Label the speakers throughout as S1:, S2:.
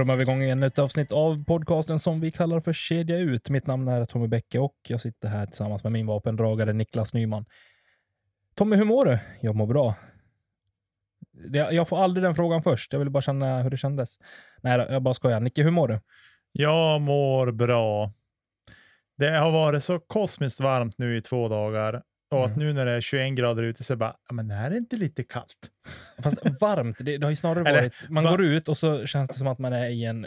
S1: Trummar vi igång ännu ett avsnitt av podcasten som vi kallar för Kedja ut. Mitt namn är Tommy Bäcke och jag sitter här tillsammans med min vapendragare Niklas Nyman. Tommy, hur mår du? Jag mår bra. Jag får aldrig den frågan först. Jag ville bara känna hur det kändes. Nej, jag bara skojar. Nicke, hur mår du?
S2: Jag mår bra. Det har varit så kosmiskt varmt nu i två dagar och att
S1: Mm.
S2: nu när det är 21 grader ute så det bara, "Ja, men är det inte lite kallt?
S1: Fast varmt, det, det har ju snarare
S2: Eller,
S1: varit... Man
S2: va-
S1: går ut och så känns det som att man är i en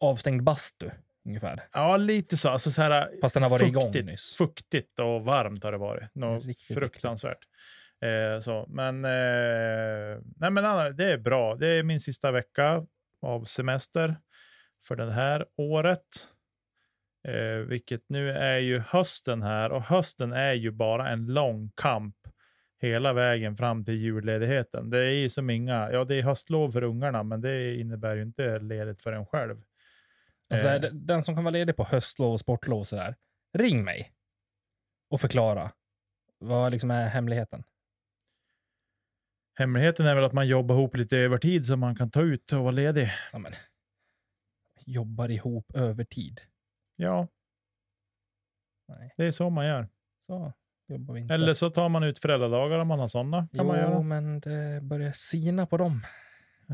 S1: avstängd bastu, ungefär.
S2: Ja, lite så. Alltså så här,
S1: Fast den har varit igång
S2: fuktigt,
S1: nyss.
S2: Fuktigt och varmt har det varit. Något
S1: Riktigt
S2: fruktansvärt. Eh, så. Men, eh, nej, men Anna, det är bra. Det är min sista vecka av semester för det här året. Eh, vilket nu är ju hösten här och hösten är ju bara en lång kamp hela vägen fram till julledigheten. Det är ju som inga, ja det är höstlov för ungarna, men det innebär ju inte ledigt för en själv.
S1: Alltså,
S2: Eh.
S1: Den som kan vara ledig på höstlov och sportlov och sådär, ring mig och förklara. Vad liksom är hemligheten?
S2: Hemligheten är väl att man jobbar ihop lite övertid så man kan ta ut och vara ledig.
S1: Ja, men, jobbar ihop övertid.
S2: Ja,
S1: Nej,
S2: det är så man gör.
S1: så jobbar vi inte.
S2: Eller så tar man ut föräldradagar om man har sådana. Kan
S1: jo,
S2: man göra.
S1: men det börjar sina på dem.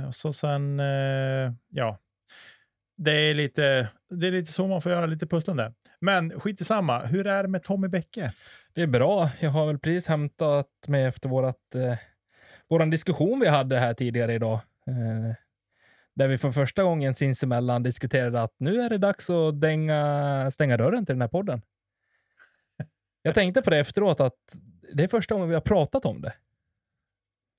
S2: Och så sen, eh, ja. Det är, lite, det är lite så man får göra, lite pusslande. Men skit i samma. hur är det med Tommy Bäcke?
S1: Det är bra. Jag har väl precis hämtat mig efter vårat, eh, våran diskussion vi hade här tidigare idag. Eh, där vi för första gången sinsemellan diskuterade att nu är det dags att dänga, stänga dörren till den här podden. Jag tänkte på det efteråt att det är första gången vi har pratat om det.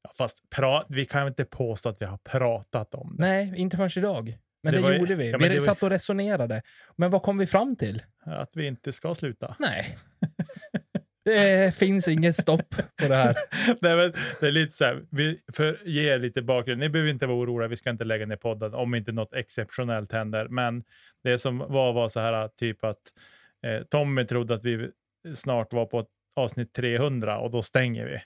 S2: Ja, fast pra, vi kan ju inte påstå att vi har pratat om det.
S1: Nej, inte förrän idag. Men
S2: Det
S1: det,
S2: ju-
S1: gjorde vi.
S2: ja,
S1: vi satt och resonerade. Men vad kom vi fram till?
S2: Att vi inte ska sluta.
S1: Nej. Det finns inget stopp på det här.
S2: det, är det är lite så här, vi, för ge er lite bakgrund. Ni behöver inte vara oroliga, vi ska inte lägga ner podden om inte något exceptionellt händer. Men det som var var så här typ att eh, Tommy trodde att vi snart var på avsnitt 300 och då stänger vi.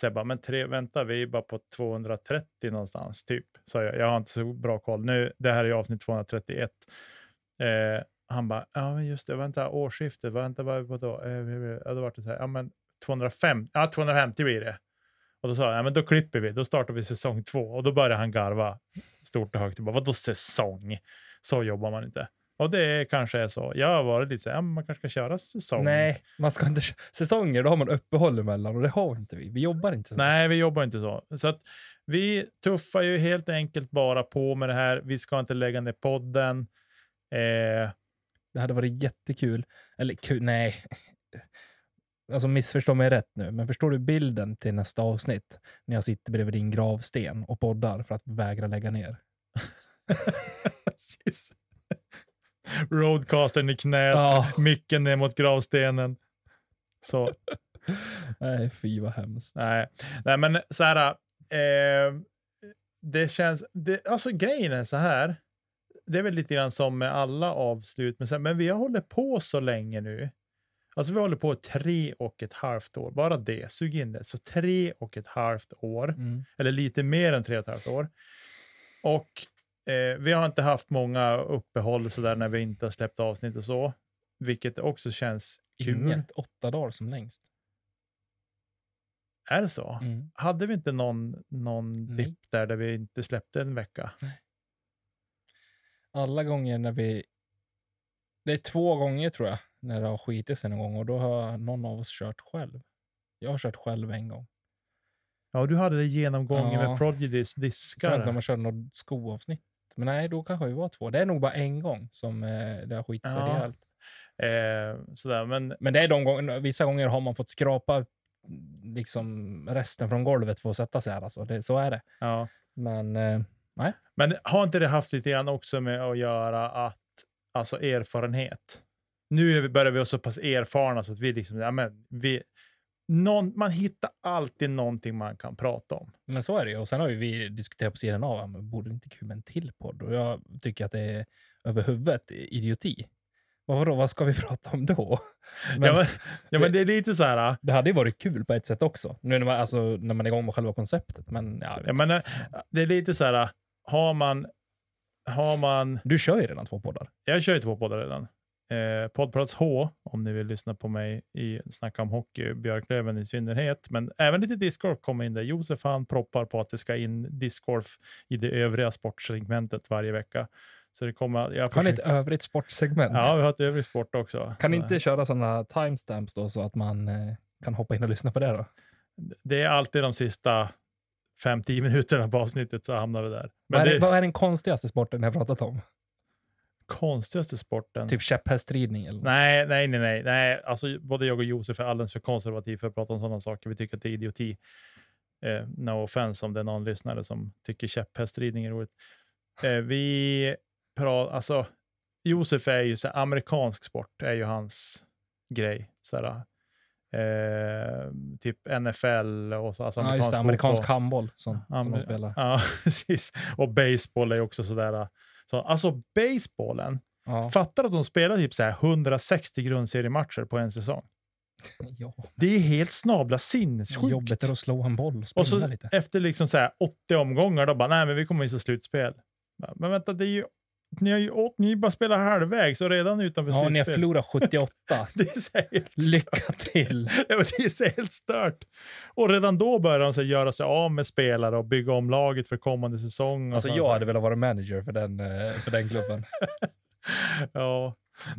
S2: Så jag bara, men tre, vänta, vi är bara på 230 någonstans, typ. Så jag, jag har inte så bra koll. Nu, det här är ju avsnitt 231. Eh, han bara, ja men just det, vänta, årsskiftet, vänta, vad är vi på då? Ja, då var det så här, ja men 205, ja 250 blir det. Och då sa jag, ja men då klipper vi, då startar vi säsong två. Och då började han garva stort och högt. Jag bara, Vadå säsong? Så jobbar man inte. Och det kanske är så. Jag har varit lite så här, ja, man kanske ska köra säsong.
S1: Nej, man ska inte... Säsonger, då har man uppehåll emellan och det har inte vi. Vi jobbar inte så.
S2: Nej, vi jobbar inte så. Så att vi tuffar ju helt enkelt bara på med det här. Vi ska inte lägga ner podden. Eh,
S1: Det hade varit jättekul. Eller kul, nej. Alltså missförstå mig rätt nu, men förstår du bilden till nästa avsnitt? När jag sitter bredvid din gravsten och poddar för att vägra lägga ner.
S2: Precis. Roadcastern i knät,
S1: Ja.
S2: micken ner mot gravstenen. Så,
S1: Nej, fy vad hemskt.
S2: nej. nej men så här. Eh, det känns, det, alltså grejen är så här. Det är väl lite grann som med alla avslut, men, här, men vi har hållit på så länge nu. Alltså vi håller på tre och ett halvt år, bara det, sug in det. Så tre och ett halvt år.
S1: Mm.
S2: eller lite mer än tre och ett halvt år. Och eh, vi har inte haft många uppehåll så där när vi inte har släppt avsnitt och så, vilket också känns kul.
S1: Inget åtta dagar som längst.
S2: Är det så?
S1: Mm.
S2: Hade vi inte någon, någon
S1: Nej.
S2: dipp där, där vi inte släppte en vecka?
S1: Alla gånger när vi... Det är två gånger tror jag, när det har skitit sig någon gång och då har någon av oss kört själv. Jag har kört själv en gång.
S2: Ja, du hade det genomgången
S1: Ja.
S2: med Prodigys
S1: Sen när
S2: diskar.
S1: man körde något skoavsnitt. Men nej, då kanske vi var två. Det är nog bara en gång som eh, det har skitit sig
S2: Ja.
S1: rejält.
S2: Eh, sådär, men
S1: Men det är de gånger, vissa gånger har man fått skrapa liksom resten från golvet för att sätta sig här. Alltså. Det, så är det.
S2: ja.
S1: Men eh,
S2: Men har inte det haft lite grann också med att göra att, alltså erfarenhet? Nu börjar vi vara så pass erfarna så att vi liksom, ja men vi, någon, man hittar alltid någonting man kan prata om.
S1: Men så är det ju. Och sen har ju vi diskuterat på sidan av, men borde inte kul med en till podd? Och jag tycker att det är över huvudet idioti. Vad, då, vad ska vi prata om då? Men
S2: ja, men, ja, men det är lite så här,
S1: det hade ju varit kul på ett sätt också. Nu när man, alltså, när man är igång med själva konceptet. Men, ja,
S2: ja, men, eh, det är lite så här, har man, har man,
S1: Du kör ju redan två poddar.
S2: jag kör ju två poddar redan. Eh, Poddplats H, om ni vill lyssna på mig i Snacka om hockey, Björklöven i synnerhet, men även lite discgolf kommer in där. Josef han proppar på att det ska in discgolf i det övriga sportsegmentet varje vecka. Så det kommer, jag
S1: Har ni ett övrigt sportsegment?
S2: Ja, vi har ett övrigt sport också.
S1: Kan ni inte köra sådana timestamps då så att man eh, kan hoppa in och lyssna på det då?
S2: Det är alltid de sista 5-10 minuterna på avsnittet så hamnar vi där. Men
S1: Vad är,
S2: det
S1: vad är den konstigaste sporten ni har pratat om?
S2: konstigaste sporten.
S1: Typ käpphästridning? Eller?
S2: Nej, nej, nej, nej, nej. Alltså, både jag och Josef är alldeles för konservativ för att prata om sådana saker. Vi tycker att det är idioti. Eh, no offense om det är någon lyssnare som tycker käpphästridning är roligt. Eh, vi pratar, alltså, Josef är ju så amerikansk sport, är ju hans grej. Så eh, typ NFL och så. Alltså
S1: ja, just det.
S2: amerikansk
S1: Amerikansk handboll som, som
S2: Amer-
S1: de spelar.
S2: Ja, precis. Och baseball är också sådär. Så, alltså baseballen,
S1: Ja.
S2: fattar att de spelar typ så här 160 grundseriematcher på en säsong.
S1: Ja.
S2: Det är helt snabla sinnessjukt.
S1: Jobbigt är att slå en boll och
S2: Och så
S1: lite.
S2: efter liksom så här 80 omgångar, då bara, nej men vi kommer missa slutspel. Men vänta, det är ju, ni har ju åt, ni bara spelar halvvägs och redan utanför
S1: Ja, ni har
S2: slutspel.
S1: förlorat 78.
S2: Det är så helt.
S1: Lycka till!
S2: Ja, men det är så helt stört. Och redan då börjar de så göra sig av med spelare och bygga om laget för kommande säsong.
S1: Alltså jag hade velat vara manager för den, eh, för den klubben.
S2: Ja.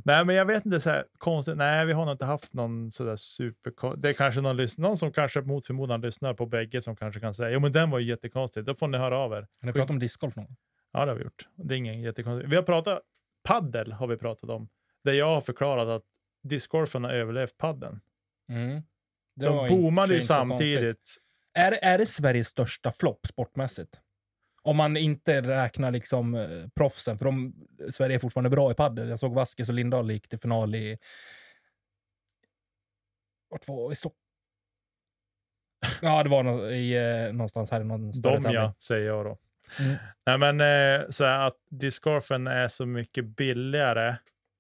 S2: Nej, men jag vet inte, så här, konstigt. Nej, vi har nog inte haft någon sådär super... Det är kanske någon, någon som kanske mot förmodan lyssnar på bägge som kanske kan säga, jo men den var ju jättekonstig. Då får ni höra av er.
S1: Har ni pratat om discgolf någon gång?
S2: Ja, det har vi gjort. Det är ingen jättekonstig. Vi har pratat, paddel har vi pratat om. Där jag har förklarat att discgolfen har överlevt paddeln.
S1: Mm.
S2: De boomade ju samtidigt.
S1: Är, är det Sveriges största flopp sportmässigt? Om man inte räknar liksom eh, proffsen, för de, Sverige är fortfarande bra i padel. Jag såg Vaskes och Lindahl gick till final i... Vart var i Stockholm? Ja, det var nå- i, eh, någonstans här i någon större
S2: De
S1: tävling.
S2: ja, säger jag då.
S1: Mm.
S2: Nej, men eh, så här att discgolfen är så mycket billigare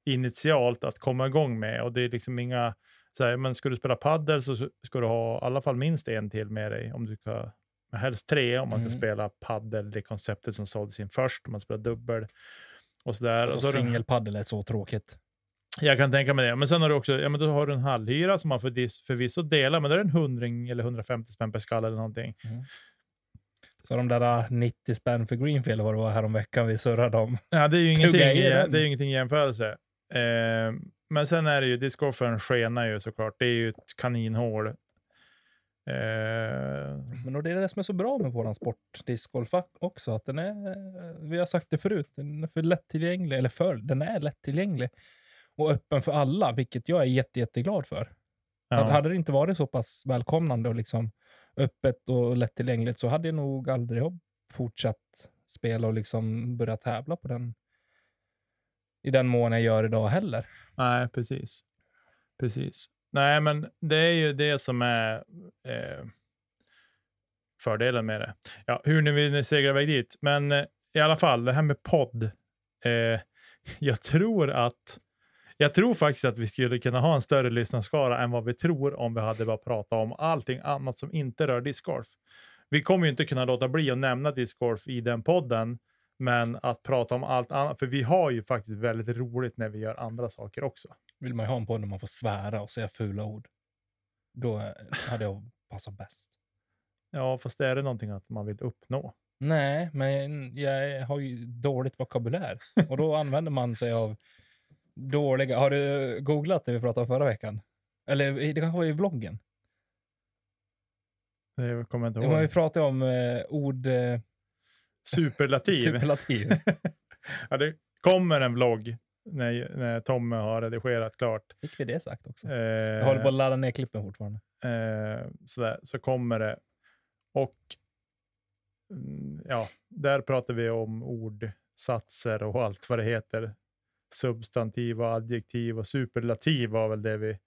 S2: initialt att komma igång med och det är liksom inga så här, men ska du spela paddel så ska du ha i alla fall minst en till med dig om du ska helst tre om man ska
S1: Mm.
S2: spela paddel, det konceptet som såldes in först, om man spelar dubbel och sådär.
S1: Alltså,
S2: Och så
S1: Singelpaddel är så tråkigt.
S2: jag kan tänka mig det. Men sen har du också, ja men då har du en halvhyra som man för, förvisso delar, men det är en hundring eller 150 spänn per skalle eller någonting.
S1: Så de där eh, 90 spänn för Greenfield vad det var häromveckan vi surrade om.
S2: Ja, det är ju ingenting,
S1: i
S2: det är ingenting i jämförelse. Eh, men sen är det ju, discgolfen skenar ju såklart. Det är ju ett kaninhål. Eh,
S1: Men det är det som är så bra med våran sport, discgolf också, att den är, vi har sagt det förut, den är för lättillgänglig, eller för, den är lättillgänglig och öppen för alla, vilket jag är jätte, jätteglad för.
S2: ja.
S1: Hade det inte varit så pass välkomnande och liksom öppet och lättillgängligt så hade jag nog aldrig fortsatt spela och liksom börjat tävla på den i den mån jag gör idag heller.
S2: Nej, precis. Precis. Nej, men det är ju det som är eh, fördelen med det. Ja, hur ni vill segla iväg dit. Men eh, i alla fall, det här med podd. Eh, jag tror att jag tror faktiskt att vi skulle kunna ha en större lyssnarskara än vad vi tror om vi hade bara pratat om allting annat som inte rör discgolf. Vi kommer ju inte kunna låta bli att nämna discgolf i den podden, men att prata om allt annat, för vi har ju faktiskt väldigt roligt när vi gör andra saker också.
S1: Vill man ju ha en podd där man får svära och säga fula ord. Då eh, hade jag passat bäst.
S2: Ja, fast är det någonting att man vill uppnå?
S1: Nej, men jag har ju dåligt vokabulär. Och då använder man sig av dåliga... Har du googlat det vi pratade om förra veckan? Eller det kanske var i vloggen?
S2: Det kommer jag inte
S1: men vi
S2: ihåg.
S1: pratar om eh, ord... Eh,
S2: Superlativ.
S1: Superlativ.
S2: ja, det kommer en vlogg när, när Tommy har redigerat klart.
S1: Fick vi det sagt också?
S2: Eh,
S1: Jag håller på att ladda ner klippen fortfarande.
S2: eh, sådär, så kommer det. Och mm, ja, där pratar vi om ordsatser och allt vad det heter. Substantiv och adjektiv och superlativ var väl det vi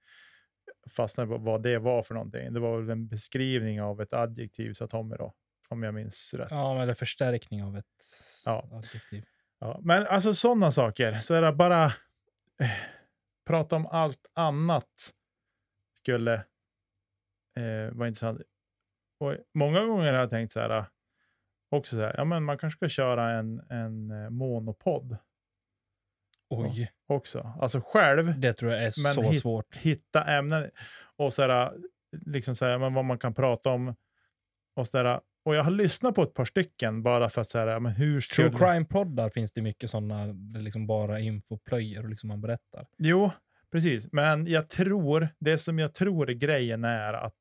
S2: fastnade på vad det var för någonting. Det var väl en beskrivning av ett adjektiv, sa Tommy då, om jag minns rätt.
S1: Ja, är förstärkning av ett
S2: Ja.
S1: adjektiv.
S2: Ja, men alltså sådana saker. Så är bara eh, prata om allt annat skulle eh, vara intressant. Och många gånger har jag tänkt så här, eh, också så här, ja men man kanske ska köra en, en eh, monopodd
S1: Oj,
S2: också. Alltså själv
S1: det tror jag är
S2: Men
S1: så
S2: hit-
S1: svårt.
S2: hitta ämnen och så här, liksom så här, men vad man kan prata om. Och, så där, och jag har lyssnat på ett par stycken bara för att säga, ja, men hur.
S1: True crime-poddar finns det mycket sådana, liksom bara infoplöjer och liksom man berättar.
S2: Jo, precis. Men jag tror, det som jag tror är grejen är att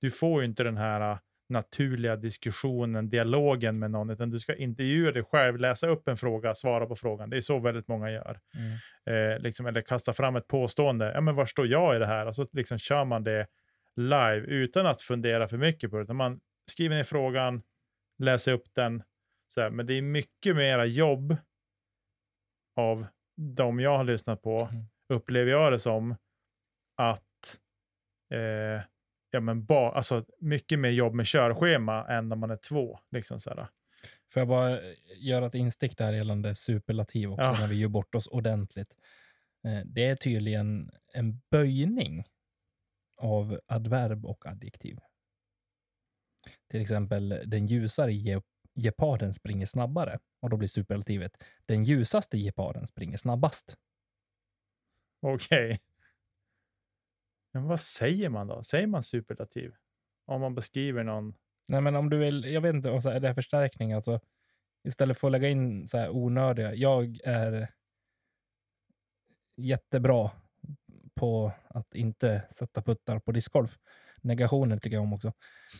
S2: du får ju inte den här naturliga diskussionen, dialogen med någon, utan du ska intervjua dig själv, läsa upp en fråga, svara på frågan. Det är så väldigt många gör.
S1: Mm.
S2: Eh, liksom, eller kasta fram ett påstående. Ja, men var står jag i det här? Och så liksom kör man det live utan att fundera för mycket på det. Utan man skriver ner frågan, läser upp den. Så här. Men det är mycket mera jobb av de jag har lyssnat på,
S1: Mm.
S2: upplever jag det som, att eh, ja, men ba, alltså, mycket mer jobb med körschema än när man är två. Liksom så här.
S1: Får jag bara eh, göra ett instick där gällande superlativ också,
S2: Ja.
S1: när vi gör bort oss ordentligt. Eh, Det är tydligen en böjning av adverb och adjektiv. Till exempel, den ljusare ge- geparden springer snabbare. Och då blir superlativet, den ljusaste geparden springer snabbast.
S2: Okej. Men vad säger man då? Säger man superlativ? Om man beskriver någon...
S1: Nej, men om du vill, jag vet inte, är det förstärkning, alltså istället för att lägga in så här onödiga, jag är jättebra på att inte sätta puttar på discgolf. Negationer tycker jag om också.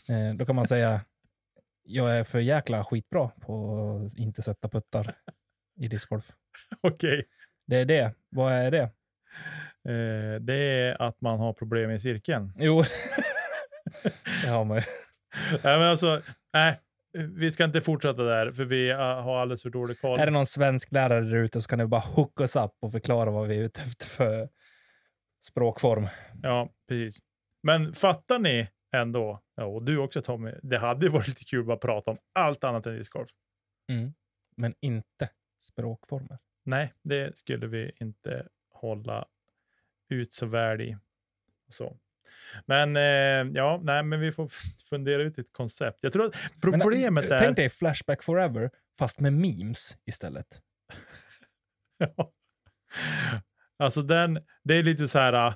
S1: Eh, då kan man säga, jag är för jäkla skitbra på att inte sätta puttar i discgolf.
S2: Okej.
S1: Det är det. Vad är det?
S2: Eh, det är att man har problem i cirkeln.
S1: Jo, det har man ju.
S2: Nej, men alltså, nej, vi ska inte fortsätta där, för vi uh, har alldeles för dålig koll.
S1: Är det någon svensk lärare där ute så kan du bara hooka oss upp och förklara vad vi är ute efter för språkform.
S2: Ja, precis. Men fattar ni ändå, ja, och du också Tommy, det hade varit lite kul att prata om allt annat än discgolf.
S1: Mm. Men inte språkformer.
S2: Nej, det skulle vi inte hålla ut så väl i. Så. Men eh, ja, nej, men vi får fundera ut ett koncept. Jag tror att
S1: Men,
S2: problemet
S1: äh,
S2: är...
S1: Tänk dig Flashback Forever, fast med memes istället.
S2: Ja. Alltså den, det är lite så här, äh,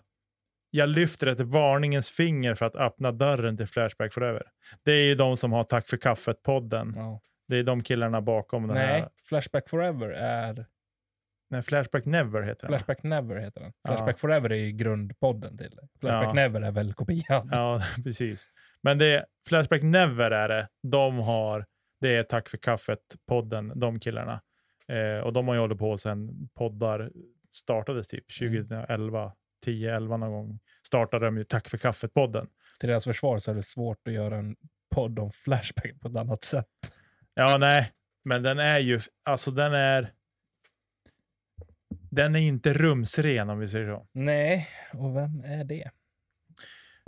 S2: jag lyfter ett varningens finger för att öppna dörren till Flashback Forever. Det är ju de som har Tack för kaffet-podden.
S1: Ja.
S2: Det är de killarna bakom den
S1: Nej,
S2: här.
S1: Flashback Forever är...
S2: Nej, Flashback Never heter den.
S1: Flashback Never heter den.
S2: Ja.
S1: Flashback Forever är ju grundpodden till det. Flashback
S2: Ja.
S1: Never är väl kopian.
S2: Ja, precis. Men det är, Flashback Never är det. De har, det är Tack för kaffet-podden, de killarna. Eh, och de har ju hållit på sedan poddar startades typ
S1: Mm.
S2: 2011, 10, 11 någon gång. Startade de ju Tack för kaffet-podden.
S1: Till deras försvar så är det svårt att göra en podd om Flashback på ett annat sätt.
S2: Ja, nej, men den är ju, alltså den är, den är inte rumsren om vi säger så.
S1: Nej, och vem är det?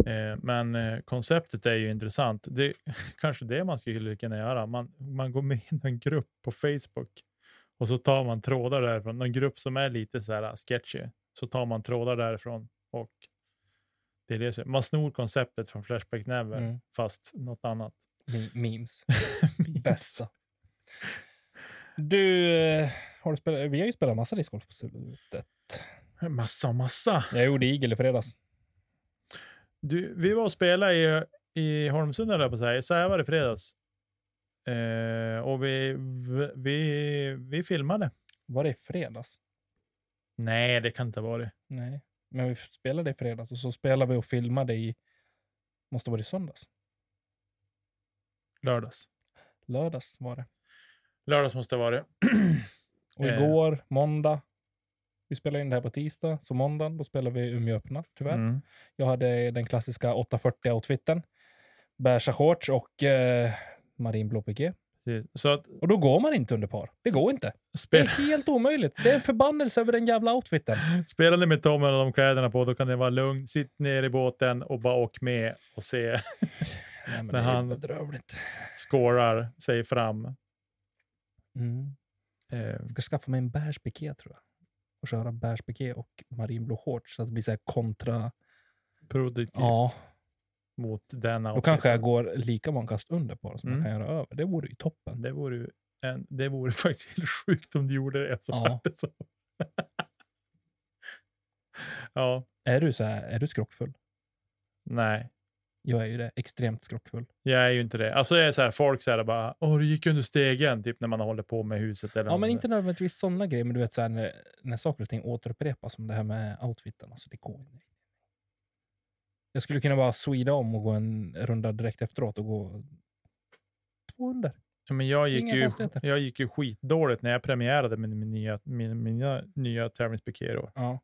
S2: Eh, men eh, konceptet är ju intressant. Det är kanske det man skulle kunna göra. Man, man går med i en grupp på Facebook och så tar man trådar därifrån. En grupp som är lite så här uh, sketchy. Så tar man trådar därifrån och det är det. Man snor konceptet från Flashback Never
S1: Mm.
S2: fast något annat.
S1: Me- memes. Bästa. Du, eh, har du spelat, vi har ju spelat massa discgolf på slutet.
S2: Massa, massa.
S1: Jag gjorde igel i fredags.
S2: Du, vi var och spelade i, i Holmsund, eller på att säga, i Sävar i fredags. Eh, och vi, vi, vi filmade.
S1: Var det i fredags?
S2: Nej, det kan inte ha varit.
S1: Nej, men vi spelade i fredags och så spelade vi och filmade i, måste vara i söndags.
S2: Lördags.
S1: Lördags var det.
S2: Lördags måste det vara det.
S1: Och
S2: Eh.
S1: igår, måndag, vi spelade in det här på tisdag, så måndagen då spelade vi Umeå öppna, tyvärr.
S2: Mm.
S1: Jag hade den klassiska 840-outfiten, beiga shorts och eh, marinblå piké.
S2: Så att
S1: Och då går man inte under par. Det går inte. Det
S2: spel,
S1: är helt omöjligt. Det är en förbannelse över den jävla outfiten.
S2: spelar ni med Tom med de kläderna på, då kan det vara lugnt. Sitt ner i båten och bara åk med och se
S1: Nej,
S2: När
S1: det är
S2: han-
S1: bedrövligt.
S2: skårar sig fram.
S1: Mm.
S2: Eh,
S1: Jag ska skaffa mig en beige piké tror jag. Och köra beige piké och marinblå shorts så att det blir så här kontra.
S2: produktivt
S1: Ja,
S2: mot den
S1: då
S2: outfiten.
S1: kanske jag går lika många kast under på som
S2: Mm.
S1: jag kan göra över. Det vore ju toppen.
S2: Det vore, ju en, det vore faktiskt helt sjukt om du gjorde det. Så
S1: Ja.
S2: det så. ja,
S1: Är du så här, är du skrockfull?
S2: nej.
S1: Jag är ju det. Extremt skrockfull.
S2: Jag är ju inte det. Alltså jag är så här, folk säger bara, åh du gick under stegen, typ när man håller på med huset. Eller
S1: Ja, men inte nödvändigtvis sådana grejer. Men du vet så här, när, när saker och ting återupprepas som det här med outfiten. Alltså det går inte. Jag skulle kunna bara sweda om och gå en runda direkt efteråt och gå två under.
S2: Ja, men jag, gick
S1: Inga
S2: ju, jag gick ju skitdåligt när jag premiärade min, min min, mina nya tävlingspikéer. då.
S1: Ja.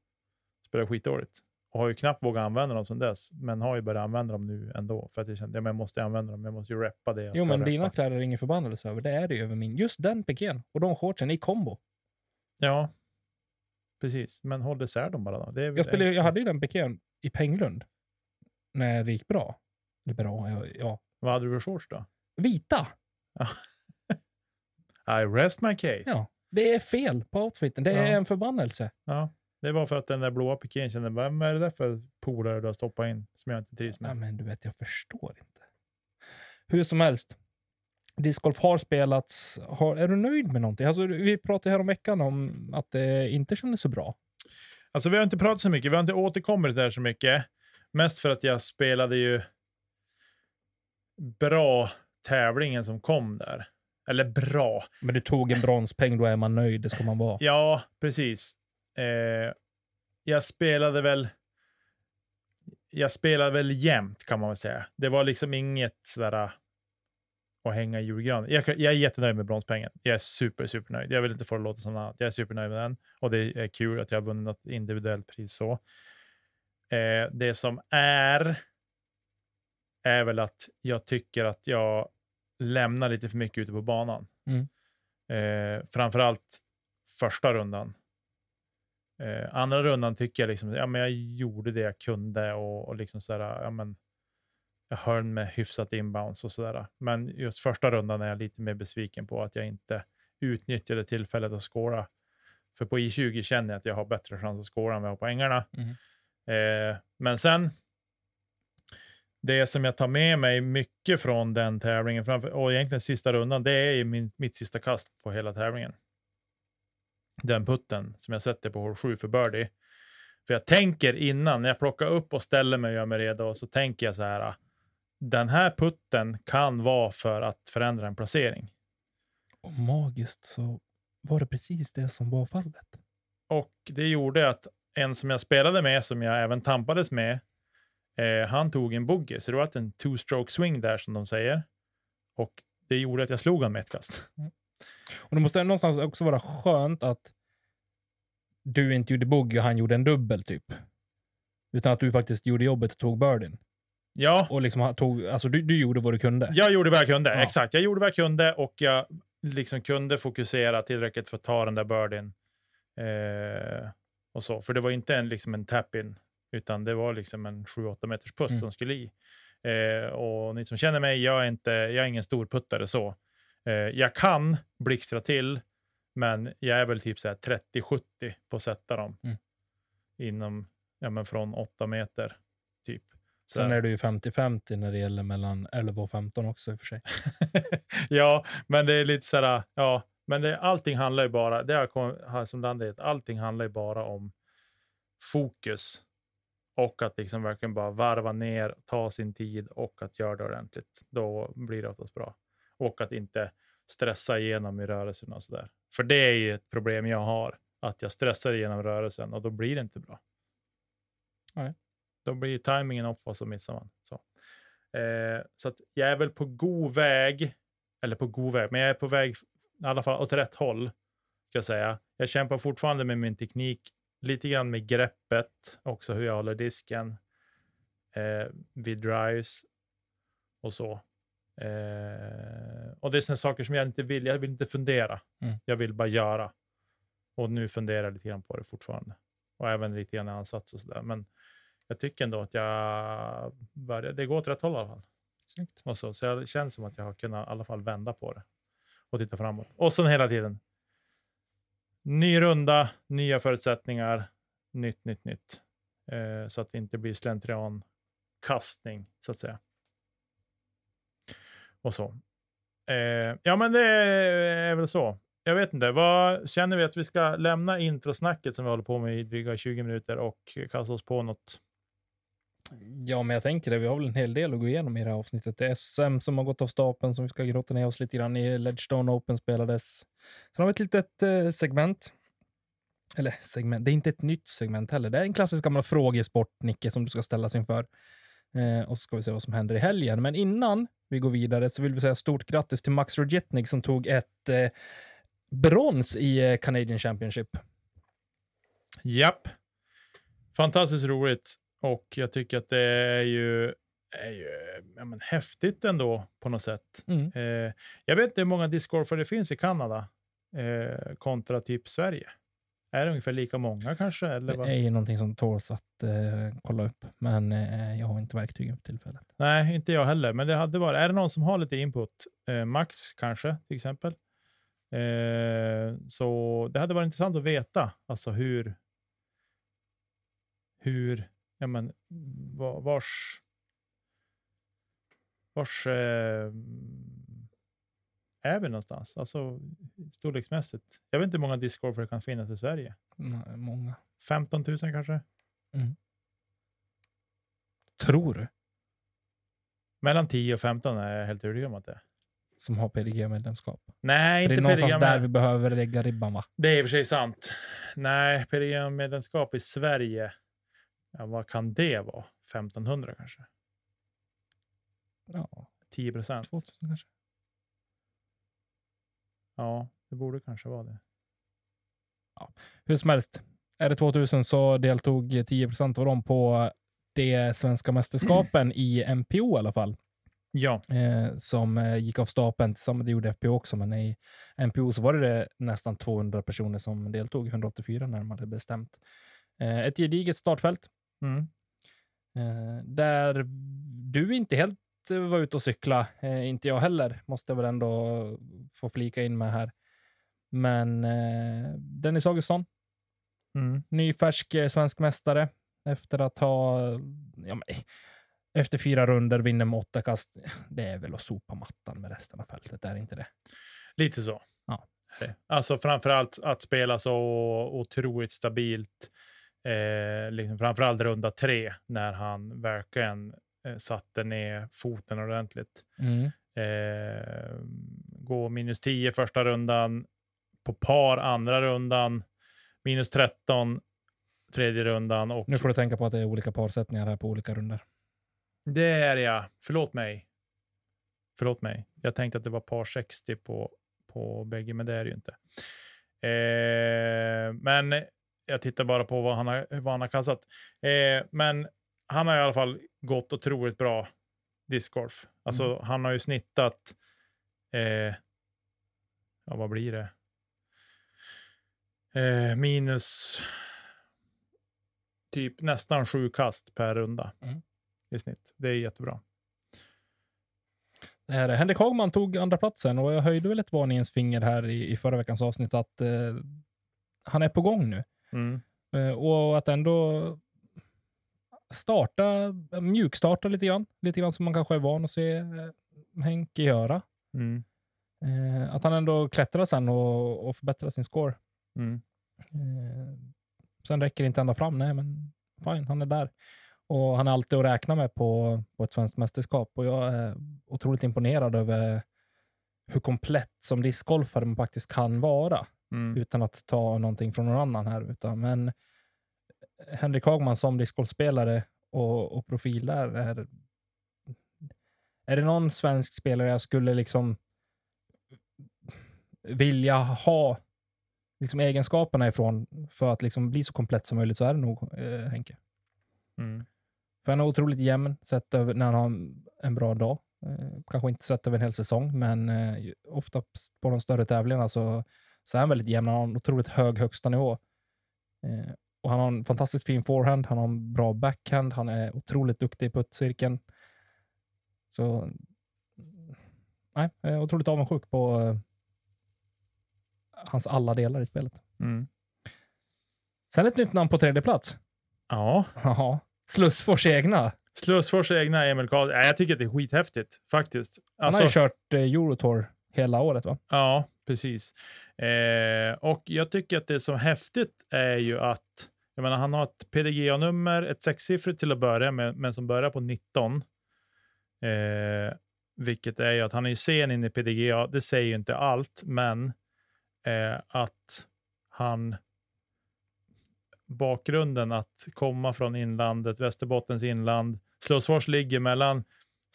S2: Spelade skitdåligt. Och har ju knappt vågat använda dem sedan dess. Men har ju börjat använda dem nu ändå. För att jag kände att jag måste använda dem. Jag måste ju reppa det jag
S1: Jo,
S2: ska
S1: men dina kläder är ingen förbannelse över. Det är det ju över min. Just den pikén och de shortsen i kombo.
S2: Ja, precis. Men håll isär dem bara då. Det är
S1: Jag, spelade, jag hade ju den pikén i Penglund. När det gick bra. Eller bra, ja. ja.
S2: Vad hade du för shorts då?
S1: Vita!
S2: I rest my case.
S1: Ja. Det är fel på outfiten. Det är
S2: Ja.
S1: en förbannelse.
S2: Ja, Det var för att den där blåa pikén kände, vad är det där för polare du har stoppat in som jag inte trivs
S1: Ja,
S2: med?
S1: men du vet, jag förstår inte. Hur som helst. Discgolf har spelats. Har, är du nöjd med någonting? Alltså, vi pratade här om veckan om att det inte kändes så bra.
S2: Alltså vi har inte pratat så mycket, vi har inte återkommit där så mycket. Mest för att jag spelade ju bra tävlingen som kom där. Eller bra.
S1: Men du tog en bronspeng, då är man nöjd. Det ska man vara.
S2: Ja, precis. Eh, jag spelade väl jag spelade väl jämnt kan man väl säga. Det var liksom inget sådär äh, att hänga i julgranen. Jag, jag är jättenöjd med bronspengen. Jag är super, super nöjd. Jag vill inte få det låta som något annat. Jag är supernöjd med den och det är kul att jag har vunnit något individuellt pris så. Eh, det som är är väl att jag tycker att jag lämnar lite för mycket ute på banan.
S1: Mm.
S2: Eh, framförallt första rundan. Eh, andra rundan tycker jag liksom, ja men jag gjorde det jag kunde och, och liksom sådär, ja men jag höll med hyfsat inbounds och sådär. Men just första rundan är jag lite mer besviken på att jag inte utnyttjade tillfället att skåra. För på I20 känner jag att jag har bättre chans att skåra än vad jag har på ängarna.
S1: Mm.
S2: Eh, men sen, det som jag tar med mig mycket från den tävlingen, framför, och egentligen sista rundan, det är min, mitt sista kast på hela tävlingen. Den putten som jag sätter på hål 7 för birdie. För jag tänker innan, när jag plockar upp och ställer mig och gör mig redo, så tänker jag så här, den här putten kan vara för att förändra en placering.
S1: Och magiskt så var det precis det som var fallet.
S2: Och det gjorde att en som jag spelade med, som jag även tampades med, eh, han tog en bogey. Så det var en two-stroke swing där som de säger. Och det gjorde att jag slog honom med ett kast.
S1: Och det måste någonstans också vara skönt att du inte gjorde bogey och han gjorde en dubbel typ. Utan att du faktiskt gjorde jobbet och tog birdien.
S2: Ja,
S1: Och liksom tog, alltså du, du gjorde vad du kunde.
S2: jag gjorde vad jag kunde.
S1: Ja.
S2: Exakt, jag gjorde vad jag kunde och jag liksom kunde fokusera tillräckligt för att ta den där birdien. Eh, och så. För det var inte en, liksom en tap-in, utan det var liksom en 7-8 meters putt
S1: Mm.
S2: som skulle i. Eh, och ni som känner mig, jag är, inte, jag är ingen stor puttare så. Eh, jag kan blixtra till, men jag är väl typ så här 30-70 på att sätta dem.
S1: Mm.
S2: Inom, ja men från 8 meter, typ. Så
S1: Sen är du ju 50-50 när det gäller mellan 11 och 15 också i och för sig.
S2: ja, men det är lite så här, ja, men det, allting handlar ju bara, det har som landet, allting handlar ju bara om fokus och att liksom verkligen bara varva ner, ta sin tid och att göra det ordentligt. Då blir det oftast bra. Och att inte stressa igenom i rörelsen och så där. För det är ju ett problem jag har, att jag stressar igenom rörelsen och då blir det inte bra.
S1: Nej.
S2: Då blir timingen off och så missar man. Så. Eh, så att jag är väl på god väg, eller på god väg, men jag är på väg i alla fall åt rätt håll. Ska jag säga. Jag kämpar fortfarande med min teknik, lite grann med greppet, också hur jag håller disken eh, vid drives och så. Eh, och det är sådana saker som jag inte vill. Jag vill inte fundera.
S1: Mm.
S2: Jag vill bara göra. Och nu funderar jag lite grann på det fortfarande. Och även lite grann i ansats och sådär. Men jag tycker ändå att jag börjar, det går åt rätt håll i alla fall.
S1: Snyggt.
S2: Och så, så jag känns som att jag har kunnat i alla fall vända på det och titta framåt. Och sen hela tiden. Ny runda, nya förutsättningar, nytt, nytt, nytt. Eh, så att det inte blir slentriankastning, så att säga. Och så. Eh, ja, men det är väl så. Jag vet inte, vad känner vi att vi ska lämna introsnacket som vi håller på med i dryga 20 minuter och kasta oss på något?
S1: Ja, men jag tänker det. Vi har väl en hel del att gå igenom i det här avsnittet. Det är SM som har gått av stapeln som vi ska grotta ner oss lite grann i. Ledgestone Open spelades. Sen har vi ett litet eh, segment. Eller segment, det är inte ett nytt segment heller. Det är en klassisk gammal frågesport, Nicke, som du ska ställas inför. Eh, och så ska vi se vad som händer i helgen. Men innan vi går vidare så vill vi säga stort grattis till Max Rogetnik som tog ett eh, brons i eh, Canadian Championship.
S2: Japp. Fantastiskt roligt. Och jag tycker att det är ju, är ju ja, men, häftigt ändå på något sätt.
S1: Mm.
S2: Eh, jag vet inte hur många discgolfare det finns i Kanada eh, kontra typ Sverige. Är det ungefär lika många kanske? Eller
S1: Det
S2: vad?
S1: är ju någonting som tåls att eh, kolla upp, men eh, jag har inte verktygen för tillfället.
S2: Nej, inte jag heller. Men det hade varit. Är det någon som har lite input? Eh, Max kanske, till exempel. Eh, så det hade varit intressant att veta alltså hur. Hur, ja men va- vars. Vars eh, är vi någonstans? Alltså storleksmässigt. Jag vet inte hur många discgolfare det kan finnas i Sverige.
S1: Nej, många.
S2: 15 000 kanske?
S1: Tror du?
S2: Mellan 10 och 15 är jag helt övertygad om att det är.
S1: Som har PDG-medlemskap.
S2: Nej,
S1: För Det är
S2: inte
S1: någonstans
S2: PDG.
S1: där vi behöver lägga ribban, va?
S2: Det är i och för sig sant. Nej, PDG-medlemskap i Sverige, ja, vad kan det vara? 1500 kanske?
S1: Ja,
S2: 10 procent?
S1: 2000 kanske.
S2: Ja, det borde kanske vara det.
S1: Hur som helst, är det 2000 så deltog 10 procent av dem på de svenska mästerskapen i MPO i alla fall.
S2: Ja,
S1: eh, som eh, gick av stapeln. Samma det gjorde FPO också, men i MPO så var det nästan 200 personer som deltog, 184 närmare bestämt. Eh, ett gediget startfält
S2: mm.
S1: eh, där du inte helt eh, var ute och cykla, eh, inte jag heller, måste jag väl ändå få flika in med här. Men eh, Dennis Augustsson,
S2: Mm.
S1: ny färsk eh, svensk mästare efter att ha, ja, men, efter fyra runder vinner med åtta kast. Det är väl att sopa mattan med resten av fältet, är det inte det?
S2: lite så.
S1: Ja.
S2: Det. Alltså framförallt att spela så otroligt stabilt. Eh, liksom framförallt runda tre när han verkligen eh, satte ner foten ordentligt.
S1: Mm.
S2: Eh, gå minus 10 första rundan, på par andra rundan, minus 13 tredje rundan och
S1: Nu får du tänka på att det är olika parsättningar här på olika runder.
S2: det är jag. Förlåt mig. Förlåt mig. Jag tänkte att det var par 60 på, på bägge, men det är det ju inte. Eh, men jag tittar bara på vad han har, vad han har kastat. Eh, men han har i alla fall gått otroligt bra discgolf. Alltså, han har ju snittat, eh, ja vad blir det? Eh, minus typ nästan sju kast per runda
S1: Mm.
S2: i snitt. Det är jättebra.
S1: Det här, är- Henrik Hagman tog andra platsen och jag höjde väl ett varningens finger här i, i förra veckans avsnitt att eh, han är på gång nu.
S2: Mm.
S1: Eh, och att ändå starta, mjukstarta lite grann. Lite grann som man kanske är van att se eh, Henke göra.
S2: Mm.
S1: Eh, att han ändå klättrar sen och, och förbättrar sin score.
S2: Mm.
S1: Eh, sen räcker det inte ända fram, nej men fine, han är där. Och han är alltid att räkna med på, på ett svenskt mästerskap. Och jag är otroligt imponerad över hur komplett som discgolfare man faktiskt kan vara.
S2: Mm.
S1: Utan att ta någonting från någon annan här. Utan, men Henrik Hagman som discgolfspelare och, och profil där är Är det någon svensk spelare jag skulle liksom vilja ha liksom egenskaperna ifrån för att liksom bli så komplett som möjligt så är det nog eh, Henke.
S2: Mm.
S1: För han är otroligt jämn sett över när han har en- bra dag. Eh, kanske inte sett över en hel säsong, men eh, ofta på de större tävlingarna så, så är han väldigt jämn. Han har en otroligt hög högsta nivå. Eh, och han har en fantastiskt fin forehand, han har en bra backhand, han är otroligt duktig i puttcirkeln. Så nej, jag är otroligt avundsjuk på eh, hans alla delar i spelet.
S2: Mm.
S1: Sen ett nytt namn på tredje plats.
S2: Ja,
S1: Jaha. Slussfors egna.
S2: Slussfors egna Emil Karlsson. Ja, jag tycker att det är skithäftigt faktiskt.
S1: Han
S2: Alltså,
S1: har ju kört eh, Eurotour hela året va?
S2: Ja, precis. Eh, och jag tycker att det som är häftigt är ju att jag menar, han har ett PDGA-nummer, ett sexsiffrigt till att börja med, men som börjar på 19. Eh, vilket är ju att han är ju sen in i PDGA. Det säger ju inte allt, men eh, att han bakgrunden att komma från inlandet, Västerbottens inland. Slåsfors ligger mellan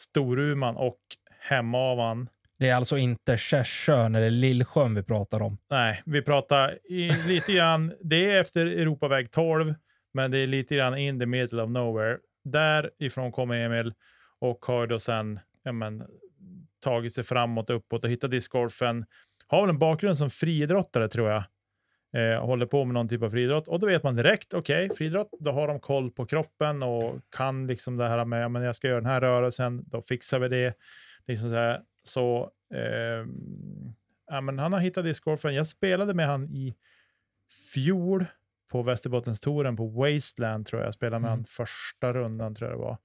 S2: Storuman och Hemavan.
S1: Det är alltså inte Kärsjön eller Lillsjön vi pratar om.
S2: Nej, vi pratar i, lite grann. Det är efter Europaväg 12, men det är lite grann in the middle of nowhere. Därifrån kommer Emil och har då sen ja, men, tagit sig framåt, uppåt och hittat discgolfen. Har väl en bakgrund som friidrottare tror jag. Eh, håller på med någon typ av friidrott och då vet man direkt, okej, friidrott, då har de koll på kroppen och kan liksom det här med, ja, men jag ska göra den här rörelsen, då fixar vi det. Liksom så här. Så eh, ja, men han har hittat discgolfen. Jag spelade med han i fjol på Västerbottenstouren på Wasteland tror jag. Jag spelade med
S1: Mm.
S2: han första rundan tror jag det var.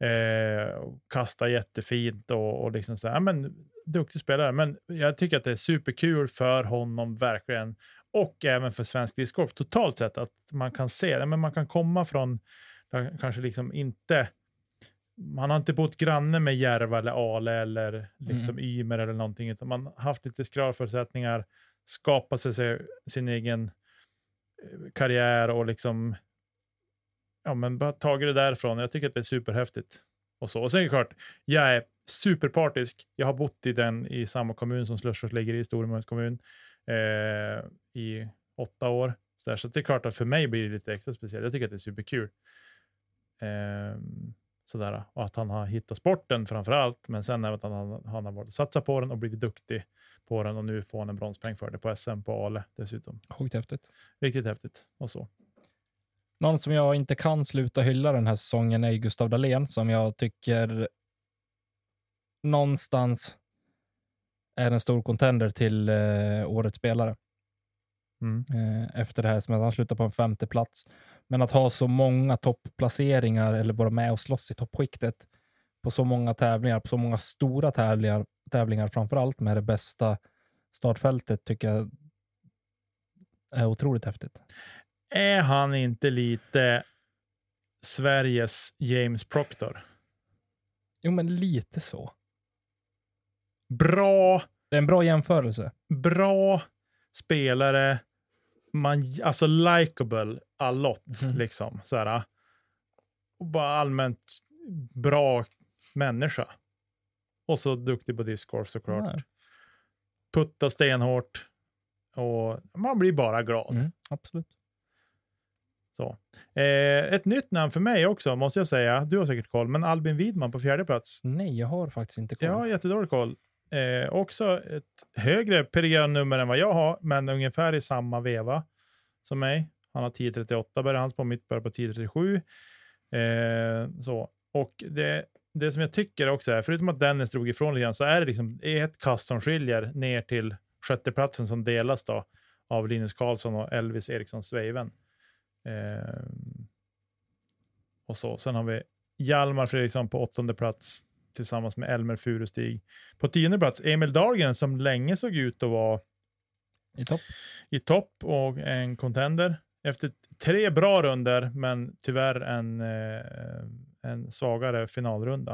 S2: Eh, och kastade jättefint och, och liksom så här, ja, men duktig spelare. Men jag tycker att det är superkul för honom verkligen. Och även för svensk discgolf totalt sett att man kan se, ja, men man kan komma från, kanske liksom inte man har inte bott granne med Järva eller Ale eller liksom Ymer eller någonting, utan man har haft lite skralförutsättningar, skapat sig sin egen eh, karriär och liksom ja, men bara tagit det därifrån. Jag tycker att det är superhäftigt. Och, så. och sen är det klart, jag är superpartisk. Jag har bott i den i samma kommun som Slussfors ligger i, Storumans kommun, eh, i åtta år. Så, där. så det är klart att för mig blir det lite extra speciellt. Jag tycker att det är superkul. Eh, sådär. Och att han har hittat sporten framför allt, men sen även att han, han har varit satsat på den och blivit duktig på den och nu får han en bronspeng för det på SM på Ale dessutom.
S1: Sjukt häftigt.
S2: Riktigt häftigt och så.
S1: Någon som jag inte kan sluta hylla den här säsongen är Gustav Dahlén som jag tycker någonstans är en stor contender till eh, årets spelare.
S2: Mm.
S1: eh, efter det här, som att han slutar på en femte plats. Men att ha så många toppplaceringar eller vara med och slåss i toppskiktet på så många tävlingar, på så många stora tävlingar, tävlingar framför allt med det bästa startfältet tycker jag är otroligt häftigt.
S2: Är han inte lite Sveriges James Proctor?
S1: Jo, men lite så.
S2: Bra,
S1: Det är en bra jämförelse.
S2: bra spelare. Man, alltså likable allot,
S1: Mhm.
S2: liksom. Så här, och bara allmänt bra människa. Och så duktig på discgolf såklart.
S1: Ja.
S2: Putta stenhårt. Och man blir bara glad.
S1: Mm, absolut.
S2: Så. Eh, ett nytt namn för mig också, måste jag säga. Du har säkert koll, men Albin Widman på fjärde plats.
S1: Nej, jag har faktiskt inte koll.
S2: Jag har jättedålig koll. Eh, också ett högre PDGA-nummer än vad jag har, men ungefär i samma veva som mig. Han har 1038 börjar hans på, mitt börjar på 1037. Eh, så. Och det, det som jag tycker också är, förutom att Dennis drog ifrån lite grann, så är det liksom ett kast som skiljer ner till sjätteplatsen som delas då av Linus Karlsson och Elvis Eriksson Sveiven. Eh, och så. Sen har vi Hjalmar Fredriksson på åttonde plats tillsammans med Elmer Furustig. På tionde plats Emil Dahlgren som länge såg ut att vara
S1: I topp.
S2: i topp och en contender. Efter tre bra runder men tyvärr en, eh, en svagare finalrunda.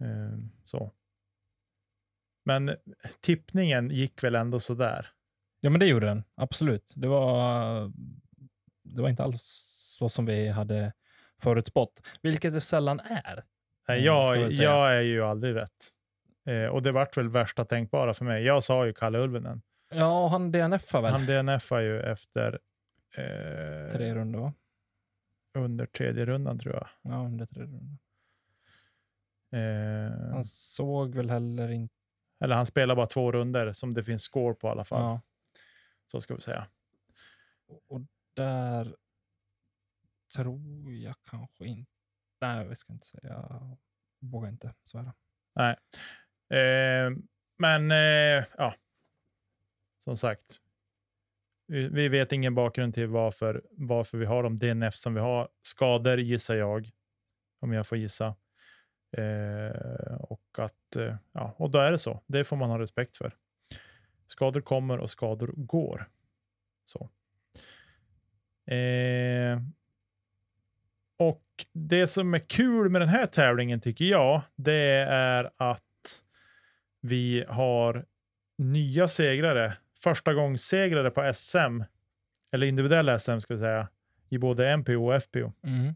S2: Eh, så. Men tippningen gick väl ändå sådär.
S1: Ja, men det gjorde den. Absolut. Det var, det var inte alls så som vi hade förutspått, vilket det sällan är.
S2: Nej,
S1: ska
S2: jag, jag är ju aldrig rätt. Eh, och det vart väl värsta tänkbara för mig. Jag sa ju Kalle Ulvenen.
S1: Ja, och han DNF väl?
S2: Han DNFar ju efter eh,
S1: Tre rundor va?
S2: under tredje rundan tror jag.
S1: Ja, under tre rundor.
S2: Eh,
S1: Han såg väl heller inte...
S2: eller han spelar bara två runder som det finns score på i alla fall.
S1: Ja,
S2: Så ska vi säga.
S1: och där tror jag kanske inte... Nej, vi ska inte säga. Jag vågar inte svära.
S2: Eh, men eh, ja, som sagt. Eh, vi, vet ingen bakgrund till varför, varför vi har de DNF som vi har. Skador gissar jag, om jag får gissa. Eh, och, att, eh, ja, och då är det så. Det får man ha respekt för. Skador kommer och skador går. Så. Eh, och det som är kul med den här tävlingen tycker jag, det är att vi har nya segrare, första gångs segrare på SM, eller individuella SM ska vi säga, i både MPO och FPO.
S1: Mm.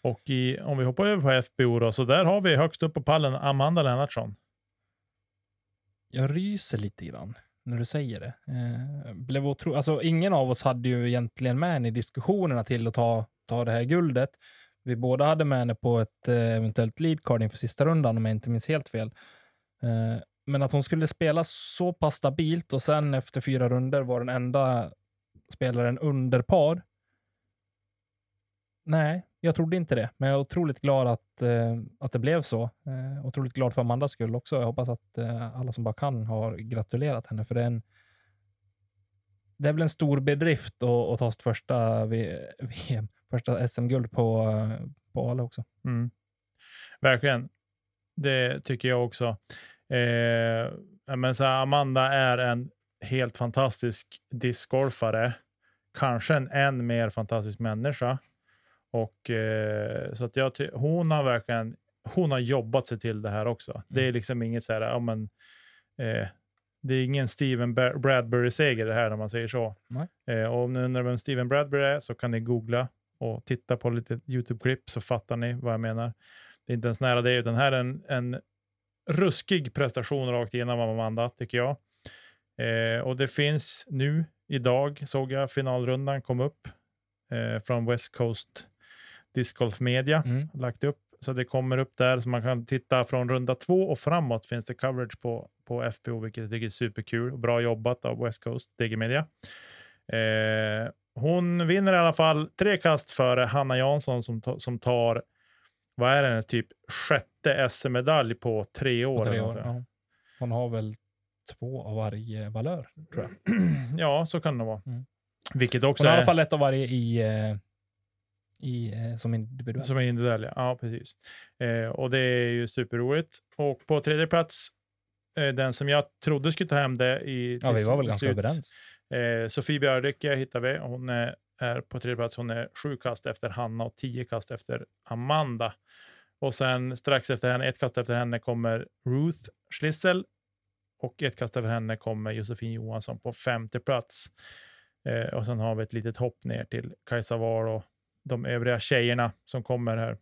S2: Och i, om vi hoppar över på FPO då, så där har vi högst upp på pallen Amanda Lennartsson.
S1: Jag ryser lite grann när du säger det. Eh, blev otro... alltså, ingen av oss hade ju egentligen med henne i diskussionerna till att ta, ta det här guldet. Vi båda hade med henne på ett eh, eventuellt leadcard inför sista rundan, om jag inte minns helt fel. Eh, men att hon skulle spela så pass stabilt och sen efter fyra runder var den enda spelaren under par. Nej, jag trodde inte det, men jag är otroligt glad att, eh, att det blev så. Eh, otroligt glad för Amandas skull också. Jag hoppas att eh, alla som bara kan har gratulerat henne, för det är en det är väl en stor bedrift att, att ta sitt första VM, första SM-guld på, eh, på Ale också.
S2: Mm. Verkligen. Det tycker jag också. Eh, men så här, Amanda är en helt fantastisk discgolfare. Kanske en än mer fantastisk människa. Och, eh, så att jag hon har verkligen hon har jobbat sig till det här också. Det är
S1: Mm.
S2: liksom inget så här, ja, men, eh, det är ingen Steven Bradbury-seger det här om man säger så. Eh, och om ni undrar vem Steven Bradbury är så kan ni googla och titta på lite YouTube-klipp så fattar ni vad jag menar. Det är inte ens nära det, utan här är en, en ruskig prestation rakt igenom Amanda, tycker jag. Eh, och det finns nu, idag, såg jag finalrundan kom upp eh, från West Coast Disc Golf Media,
S1: Mm.
S2: lagt upp. Så det kommer upp där, så man kan titta från runda två och framåt finns det coverage på, på FPO, vilket jag tycker är superkul. Bra jobbat av West Coast DG Media. Eh, hon vinner i alla fall tre kast före Hanna Jansson som, som tar, vad är det, hennes typ sjätte SM-medalj på tre år.
S1: På tre år. Ja. Hon har väl två av varje valör, tror jag.
S2: ja, så kan det vara.
S1: Mm.
S2: Vilket också
S1: Hon har i
S2: är,
S1: alla fall ett av varje i, eh, i, eh, som individuell.
S2: som individuell. Ja, ja precis. Eh, och det är ju superroligt. Och på tredje plats, eh, den som jag trodde skulle ta hem det i
S1: ja, vi var väl
S2: till
S1: ganska
S2: slut,
S1: överens.
S2: Eh, Sofie Björdycke hittar vi. Hon är, är på tredje plats. Hon är sju kast efter Hanna och tio kast efter Amanda. Och sen strax efter henne, ett kast efter henne, kommer Ruth Schlissel. Och ett kast efter henne kommer Josefin Johansson på femte plats. Eh, och sen har vi ett litet hopp ner till Kajsa War och de övriga tjejerna som kommer här.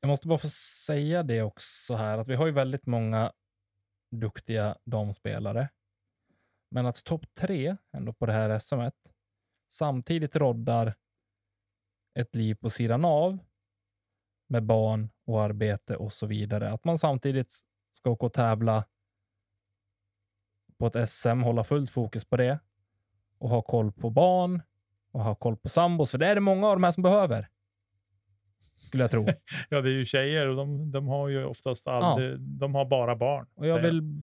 S1: Jag måste bara få säga det också här, att vi har ju väldigt många duktiga damspelare. Men att topp tre ändå på det här SM samtidigt roddar ett liv på sidan av med barn och arbete och så vidare. Att man samtidigt ska åka och tävla på ett SM, hålla fullt fokus på det och ha koll på barn och ha koll på sambos, för det är det många av de här som behöver. Skulle jag tro.
S2: Ja, det är ju tjejer och de, de har ju oftast aldrig, de har bara barn.
S1: Och jag vill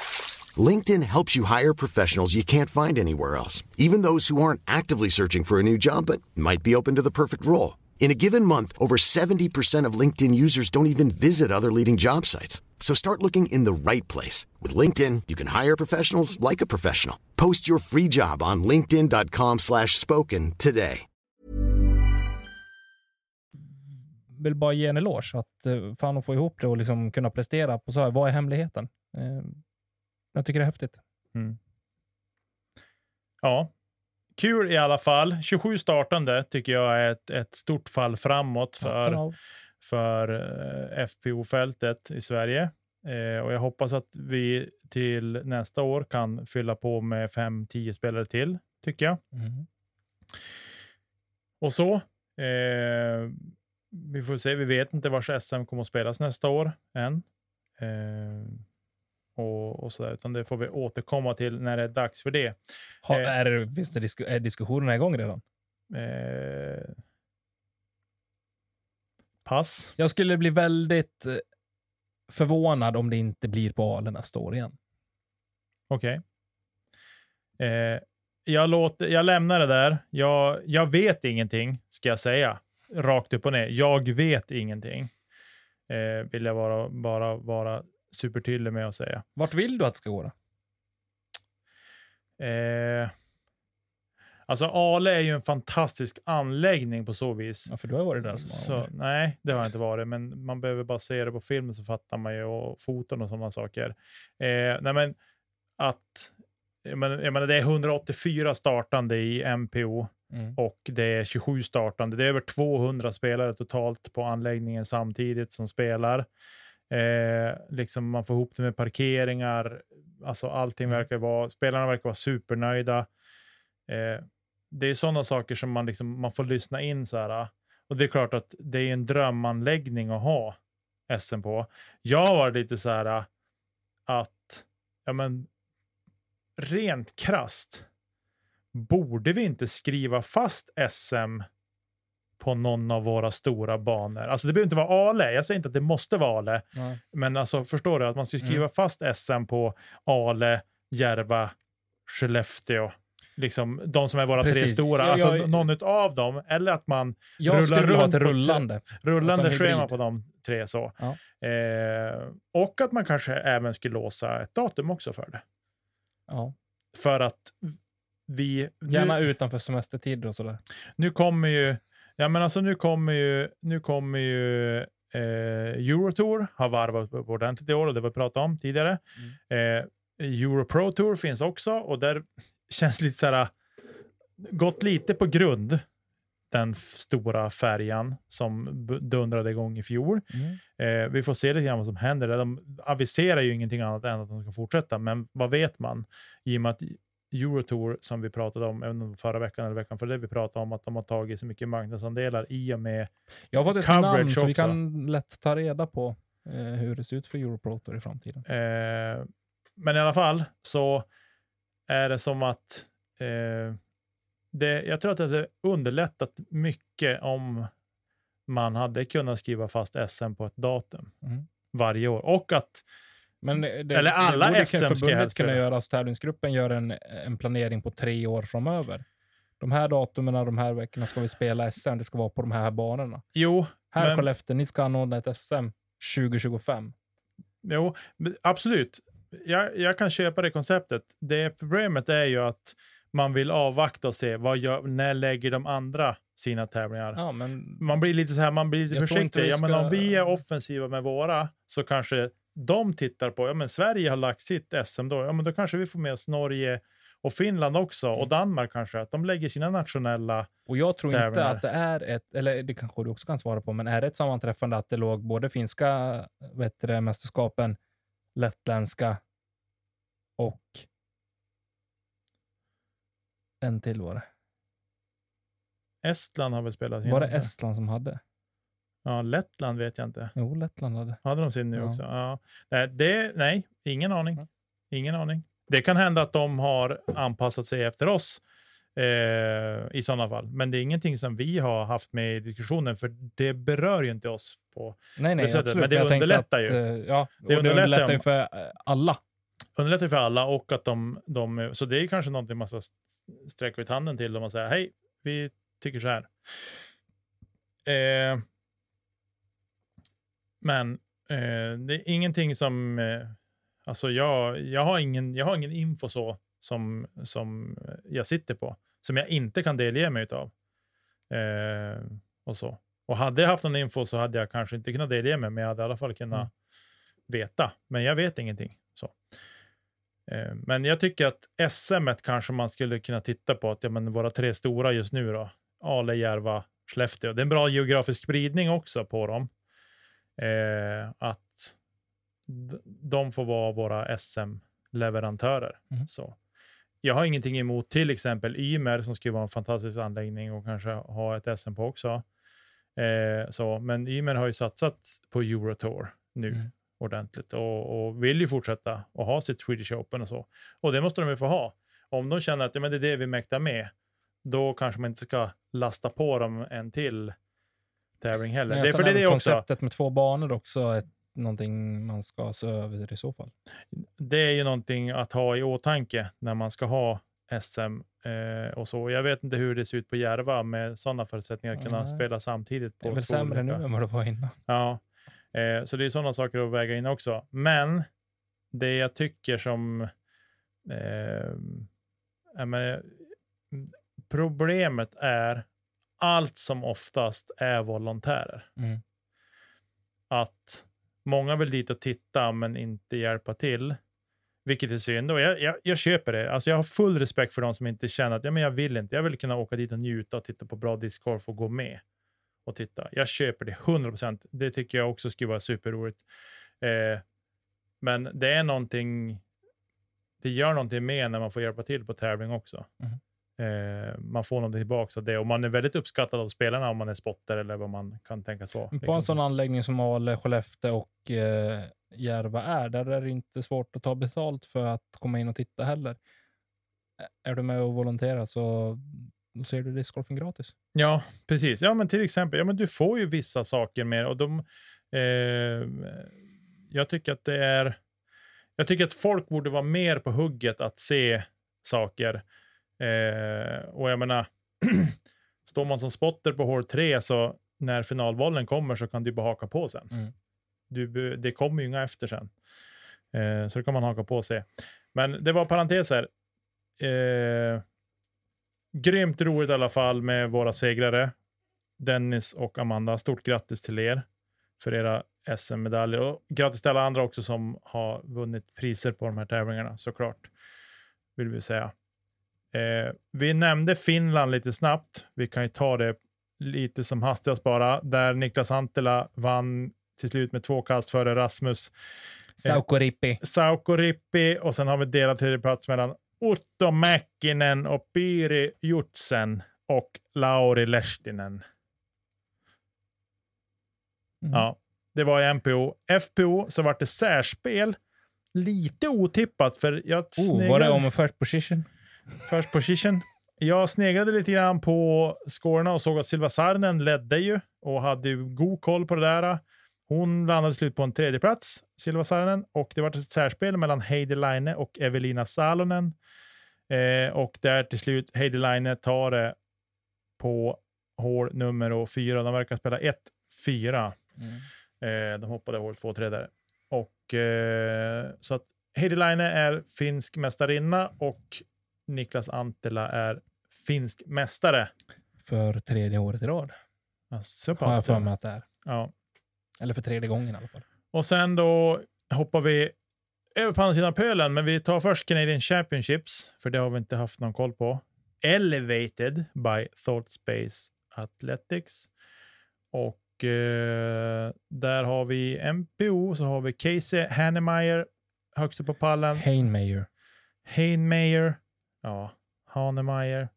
S3: LinkedIn helps you hire professionals you can't find anywhere else, even those who aren't actively searching for a new job but might be open to the perfect role. In a given month, over 70% of LinkedIn users don't even visit other leading job sites. So start looking in the right place. With LinkedIn, you can hire professionals like a professional. Post your free job on linkedin.com slash spoken today.
S1: Vill bara ge en eloge att eh, fan att få ihop det och liksom kunna prestera på så här. Vad är hemligheten? Jag tycker det är häftigt.
S2: Mm. Ja, kul i alla fall. 27 startande tycker jag är ett, ett stort fall framåt för,
S1: Ja,
S2: för eh, FPO-fältet i Sverige. Eh, och jag hoppas att vi till nästa år kan fylla på med 5-10 spelare till, tycker jag.
S1: Mm.
S2: Och så. Eh, vi får se, vi vet inte vars SM kommer att spelas nästa år än. Eh, och, och så där, utan det får vi återkomma till när det är dags för det.
S1: Har,
S2: Eh.
S1: är, finns det disku, är diskussionerna igång redan?
S2: Eh, pass.
S1: Jag skulle bli väldigt eh, förvånad om det inte blir på Ale nästa år igen.
S2: Okej. Eh, jag, låter, jag lämnar det där. Jag, jag vet ingenting, ska jag säga. Rakt upp och ner. Jag vet ingenting. Eh, vill jag bara, bara vara supertydlig med att säga.
S1: Vart vill du att det ska gå då?
S2: Eh, alltså Ale är ju en fantastisk anläggning på så vis.
S1: Ja, för du har varit där så
S2: Så,
S1: många gånger.
S2: nej, det har jag inte varit, men man behöver bara se det på film så fattar man ju, och foton och sådana saker. Eh, nej, men att, jag menar, jag menar, det är 184 startande i MPO
S1: Mm.
S2: och det är 27 startande. Det är över 200 spelare totalt på anläggningen samtidigt som spelar. Eh, liksom man får ihop det med parkeringar. Alltså allting verkar vara, spelarna verkar vara supernöjda. Eh, det är sådana saker som man, liksom, man får lyssna in. Så här, och det är klart att det är en drömanläggning att ha SM på. Jag varit lite så här att, ja men, rent krast borde vi inte skriva fast SM på någon av våra stora banor? Alltså det behöver inte vara Ale. Jag säger inte att det måste vara Ale.
S1: Ja.
S2: Men alltså förstår du att man ska skriva
S1: Mm.
S2: fast SM på Ale, Järva, Skellefteå. Liksom de som är våra tre
S1: Precis.
S2: stora.
S1: Ja,
S2: alltså
S1: jag-
S2: någon av dem. Eller att man Rullar runt
S1: rullande.
S2: rullande
S1: Alltså
S2: schema på de tre. så.
S1: Ja.
S2: Eh, och att man kanske även skulle låsa ett datum också för det.
S1: Ja.
S2: För att vi...
S1: Gärna
S2: nu,
S1: utanför semestertider och sådär.
S2: nu kommer ju... Ja, men alltså nu kommer ju... Nu kommer ju eh, Eurotour har varvat upp ordentligt i år och det vi pratade om tidigare.
S1: Mm.
S2: Eh, Euro Pro Tour finns också och där känns lite så här gått lite på grund den stora färjan som dundrade igång i fjol.
S1: Mm.
S2: Eh, vi får se lite grann vad som händer. De aviserar ju ingenting annat än att de ska fortsätta, men vad vet man? I och med att Eurotour, som vi pratade om även förra veckan eller veckan för det vi pratade om, att de har tagit så mycket marknadsandelar i och med
S1: Jag har fått ett
S2: Coverage
S1: namn så vi
S2: också.
S1: kan lätt ta reda på eh, hur det ser ut för Europrotor i framtiden.
S2: Eh, men i alla fall så är det som att eh, det, jag tror att det hade underlättat mycket om man hade kunnat skriva fast SM på ett datum
S1: Mm.
S2: varje år. Och att
S1: Men det, det,
S2: Eller alla
S1: det borde
S2: SM ska
S1: förbundet kunna
S2: göra.
S1: göra. Tävlingsgruppen gör en, en planering på tre år framöver. De här datumen, de här veckorna ska vi spela SM. Det ska vara på de här banorna.
S2: jo,
S1: Här
S2: Men-
S1: Skellefteå, ni ska anordna ett SM 2025.
S2: jo absolut. Jag, jag kan köpa det konceptet. Det problemet är ju att man vill avvakta och se vad gör, när lägger de andra sina tävlingar.
S1: Ja, men
S2: man blir lite så här, man blir lite försiktig.
S1: vi
S2: Ja, men
S1: ska-
S2: om vi är offensiva med våra så kanske de tittar på, ja men Sverige har lagt sitt SM då, ja men då kanske vi får med oss Norge och Finland också och
S1: Mm.
S2: Danmark kanske, att de lägger sina nationella,
S1: Och jag tror inte
S2: tävlingar.
S1: att det är ett, eller det kanske du också kan svara på, men är det ett sammanträffande att det låg både finska det, mästerskapen, lettländska och en till var det.
S2: Estland har väl spelat sin
S1: Var det. Estland som hade?
S2: Ja, Lettland vet jag inte.
S1: Jo, Lettland hade.
S2: Hade de sin nu
S1: Ja.
S2: också? Ja. Nej, det, nej, ingen aning. Ingen aning. Det kan hända att de har anpassat sig efter oss eh, i sådana fall. Men det är ingenting som vi har haft med i diskussionen, för det berör ju inte oss. på
S1: Nej, nej,
S2: sättet,
S1: absolut.
S2: men det
S1: jag
S2: underlättar
S1: att,
S2: ju.
S1: eh, Ja, och det
S2: underlättar
S1: underlättar,
S2: ju
S1: för eh, alla.
S2: underlättar för alla och att de, de så det är kanske någonting man ska sträcka ut handen till om man säger hej, vi tycker så här. Eh, men eh, det är ingenting som, eh, alltså jag, jag, har ingen, jag har ingen info så som, som jag sitter på, som jag inte kan delge mig av. Eh, och så. Och hade jag haft någon info så hade jag kanske inte kunnat delge mig, men jag hade i alla fall kunnat mm. veta. Men jag vet ingenting. Så. Eh, men jag tycker att SM kanske man skulle kunna titta på, att ja, men våra tre stora just nu då, Ale, Järva, Skellefteå. Det är en bra geografisk spridning också på dem. Eh, att de får vara våra SM-leverantörer. Mm. Så. Jag har ingenting emot till exempel Ymer som skulle vara en fantastisk anläggning och kanske ha ett SM på också. Eh, så, men Ymer har ju satsat på Eurotour nu mm. ordentligt och, och, vill ju fortsätta och ha sitt Swedish Open och så. Och det måste de ju få ha. Om de känner att ja, men det är det vi mäktar med, då kanske man inte ska lasta på dem en till tävling heller.
S1: Nej, det är för det, det också. Konceptet med två banor också ett, någonting man ska se över i så fall.
S2: Det är ju någonting att ha i åtanke när man ska ha SM eh, och så. Jag vet inte hur det ser ut på Järva med sådana förutsättningar att kunna Nej. spela samtidigt. På
S1: det är väl sämre olika. nu än vad det var innan.
S2: Ja, eh, så det är sådana saker att väga in också. Men det jag tycker som eh, men, problemet är allt som oftast är volontärer. Mm. Att många vill dit och titta men inte hjälpa till. Vilket är synd. Och jag, jag, jag, köper det. Alltså jag har full respekt för de som inte känner att ja, men jag vill inte. Jag vill kunna åka dit och njuta och titta på bra discgolf och gå med och titta. Jag köper det 100 procent. Det tycker jag också skulle vara superroligt. Eh, men det är någonting. Det gör någonting med när man får hjälpa till på tävling också. Mm. Eh, man får någonting tillbaka av det och man är väldigt uppskattad av spelarna om man är spotter eller vad man kan tänkas vara.
S1: På liksom. en sån anläggning som Ale, Skellefteå och eh, Järva är, där är det inte svårt att ta betalt för att komma in och titta heller. Är du med och volonterar så då ser du discgolfen gratis.
S2: Ja, precis. Ja, men till exempel, ja, men du får ju vissa saker med och de. Eh, jag tycker att det är. Jag tycker att folk borde vara mer på hugget att se saker Eh, och jag menar, står man som spotter på hål 3 så när finalbollen kommer så kan du bara haka på sen. Mm. Du, det kommer ju inga efter sen. Eh, så det kan man haka på sig. Men det var parenteser. Eh, grymt roligt i alla fall med våra segrare. Dennis och Amanda, stort grattis till er för era SM-medaljer. Och grattis till alla andra också som har vunnit priser på de här tävlingarna såklart. Vill vi säga. Eh, vi nämnde Finland lite snabbt. Vi kan ju ta det lite som hastigast bara, där Niklas Antila vann till slut med två kast före Rasmus.
S1: Eh, Saukorippi.
S2: Saukorippi och sen har vi delat tredje plats mellan Otto Mäkkinen och Piri Jutsen och Lauri Lehtinen. Mm. Ja, det var i MPO. FPO så var det särspel. Lite otippat för jag
S1: oh, Var det om first position?
S2: First position. Jag sneglade lite grann på scorerna och såg att Silva Sarnen ledde ju och hade god koll på det där. Hon landade slut på en tredje plats, Silva Sarnen, och det var ett särspel mellan Heidi Line och Evelina Salonen. Eh, och där till slut Heidi Line tar det på hål nummer fyra. De verkar spela 1-4. Mm. Eh, de hoppade hål 2-3 där. Och, eh, så att Heidi Line är finsk mästarinna och Niklas Antila är finsk mästare.
S1: För tredje året i rad.
S2: Ja, så
S1: pass Har jag för mig att det är.
S2: Ja.
S1: Eller för tredje gången i alla fall.
S2: Och sen då hoppar vi över på andra sidan pölen, men vi tar först Canadian Championships, för det har vi inte haft någon koll på. Elevated by Thought Space Athletics. Och eh, där har vi MPO, så har vi Casey Hannemeyer högst upp på pallen.
S1: Hainmeyer.
S2: Hainmeyer. Ja, Hanemeyer.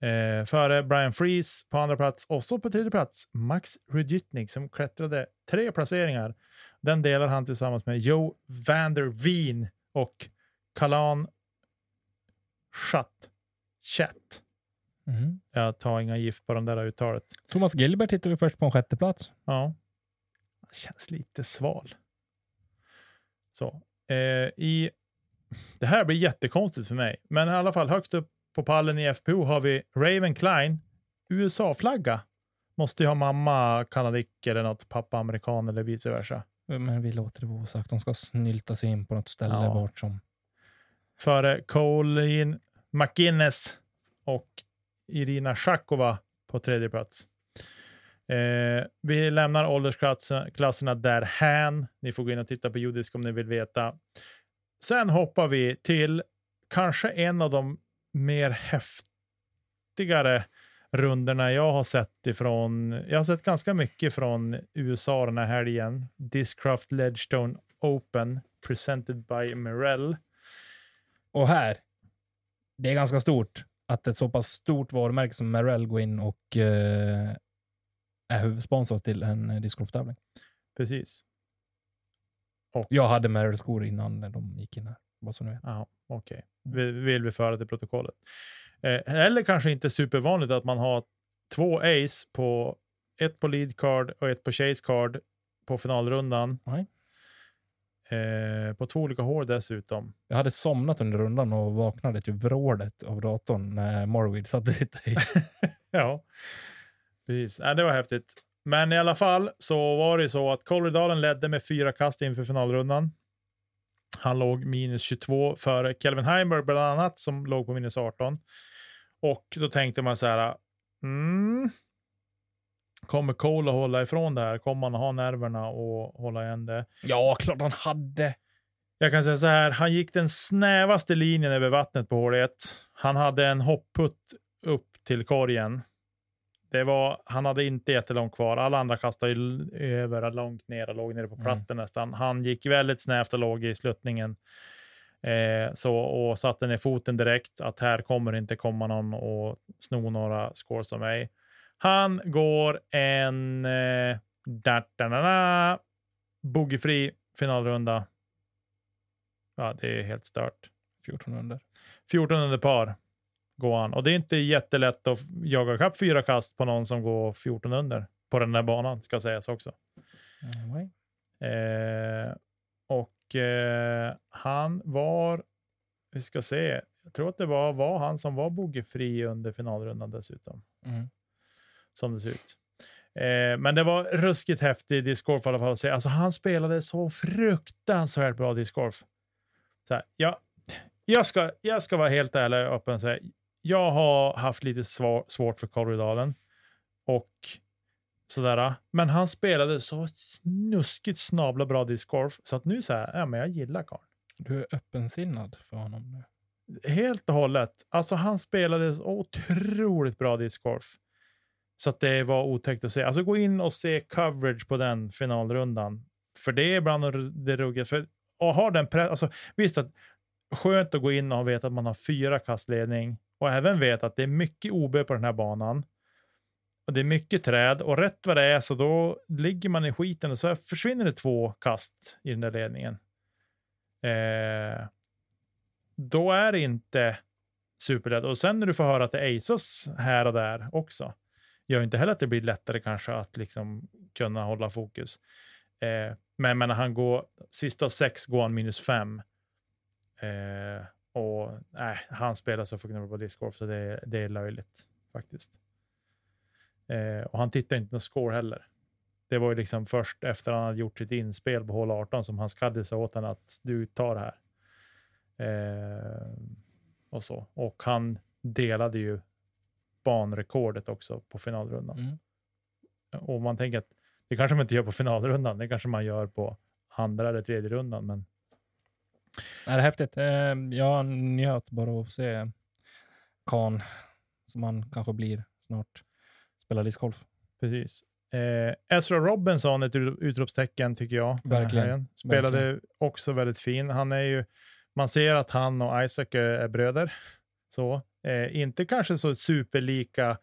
S2: Eh, före Brian Freeze på andra plats och så på tredje plats Max Rudjitnik som klättrade tre placeringar. Den delar han tillsammans med Joe Vander Veen och Kalan Chat. Chat. Mm. Jag tar inga gift på den där uttalet.
S1: Thomas Gilbert hittar vi först på en sjätte plats.
S2: Ja. Han känns lite sval. Så. Eh, i, det här blir jättekonstigt för mig, men i alla fall högst upp på pallen i FPO har vi Raven Klein, USA-flagga. Måste ju ha mamma kanadick eller något, pappa amerikan eller vice versa.
S1: Men vi låter det vara osagt. De ska snylta sig in på något ställe
S2: Ja.
S1: vart som...
S2: Före Colleen McInnes och Irina Shakova på tredje plats. Eh, vi lämnar åldersklasserna därhän. Ni får gå in och titta på judisk om ni vill veta. Sen hoppar vi till kanske en av de mer häftigare rundorna jag har sett ifrån. Jag har sett ganska mycket från USA den här helgen. Discraft Ledgestone Open presented by Mirel.
S1: Och här, det är ganska stort att ett så pass stort varumärke som Merrell går in och eh, är huvudsponsor till en discgolftävling.
S2: Precis.
S1: Jag hade Merrell-skor innan de gick in här, bara så ni vet.
S2: Ja, okej. Vi Vill vi föra till protokollet. Eh, eller kanske inte supervanligt att man har två ace på ett på lead card och ett på chase card på finalrundan. Eh, på två olika hål dessutom.
S1: Jag hade somnat under rundan och vaknade till vrålet av datorn när Morweed satte sitt i.
S2: ja, precis. Ja, det var häftigt. Men i alla fall så var det så att Colorado ledde med fyra kast inför finalrundan. Han låg minus 22 före Kelvin Heimberg bland annat som låg på minus 18. Och då tänkte man så här. Mm, kommer Cole att hålla ifrån det här? Kommer han att ha nerverna och hålla igen det?
S1: Ja, klart han hade.
S2: Jag kan säga så här, han gick den snävaste linjen över vattnet på hål 1. Han hade en hopputt upp till korgen. Det var, han hade inte jättelångt kvar. Alla andra kastade över långt ner och låg nere på
S1: Mm.
S2: platten nästan. Han gick väldigt snävt och låg i sluttningen. Eh, så, och satte ner foten direkt att här kommer inte komma någon och sno några scores av mig. Han går en eh, da, da, da, da, boogiefri finalrunda. Ja, det är helt stört.
S1: 14 under.
S2: 14 under par går han. Och det är inte jättelätt att jaga kapp fyra kast på någon som går 14 under på den här banan, ska sägas också.
S1: Nej.
S2: Eh, och eh, han var, vi ska se, jag tror att det var, var han som var bogeyfri under finalrundan dessutom,
S1: Mm.
S2: som det ser ut. Eh, men det var ruskigt häftig discgolf i alla fall att se. Alltså han spelade så fruktansvärt bra discgolf. Så här, jag, ska, jag ska vara helt ärlig och öppen och säga, jag har haft lite svår, svårt för Korridalen och sådär. Men han spelade så snuskigt snabla bra discgolf så att nu så här, ja men jag gillar karln.
S1: Du är öppensinnad för honom nu.
S2: Helt och hållet. Alltså han spelade otroligt bra discgolf. Så att det var otäckt att se. Alltså gå in och se coverage på den finalrundan. För det är bland det ruggiga. För att ha den press, alltså visst att skönt att gå in och veta att man har fyra kastledning och även vet att det är mycket OB på den här banan. Och det är mycket träd och rätt vad det är så då ligger man i skiten och så försvinner det två kast i den där ledningen. Eh, då är det inte superlätt. Och sen när du får höra att det är Asos här och där också, gör inte heller att det blir lättare kanske att liksom kunna hålla fokus. Eh, men, men när han går, sista sex går han minus fem. Eh, och nej, han spelar så fruktansvärt på discgolf så det, det är löjligt faktiskt. Eh, och han tittar inte på score heller. Det var ju liksom först efter han hade gjort sitt inspel på hål 18 som han skadde sig åt honom att du tar det här. Eh, och så. Och han delade ju banrekordet också på finalrundan.
S1: Mm.
S2: Och man tänker att det kanske man inte gör på finalrundan, det kanske man gör på andra eller tredje rundan. Men
S1: Nej, det är häftigt. Eh, Jag njöt bara av att se Kan, som han kanske blir snart, spela discgolf.
S2: precis. Eh, Ezra Robinson, ett ut- utropstecken tycker jag.
S1: Verkligen.
S2: Spelade också väldigt fin. Han är ju, man ser att han och Isaac är, är bröder. Så, eh, inte kanske så superlika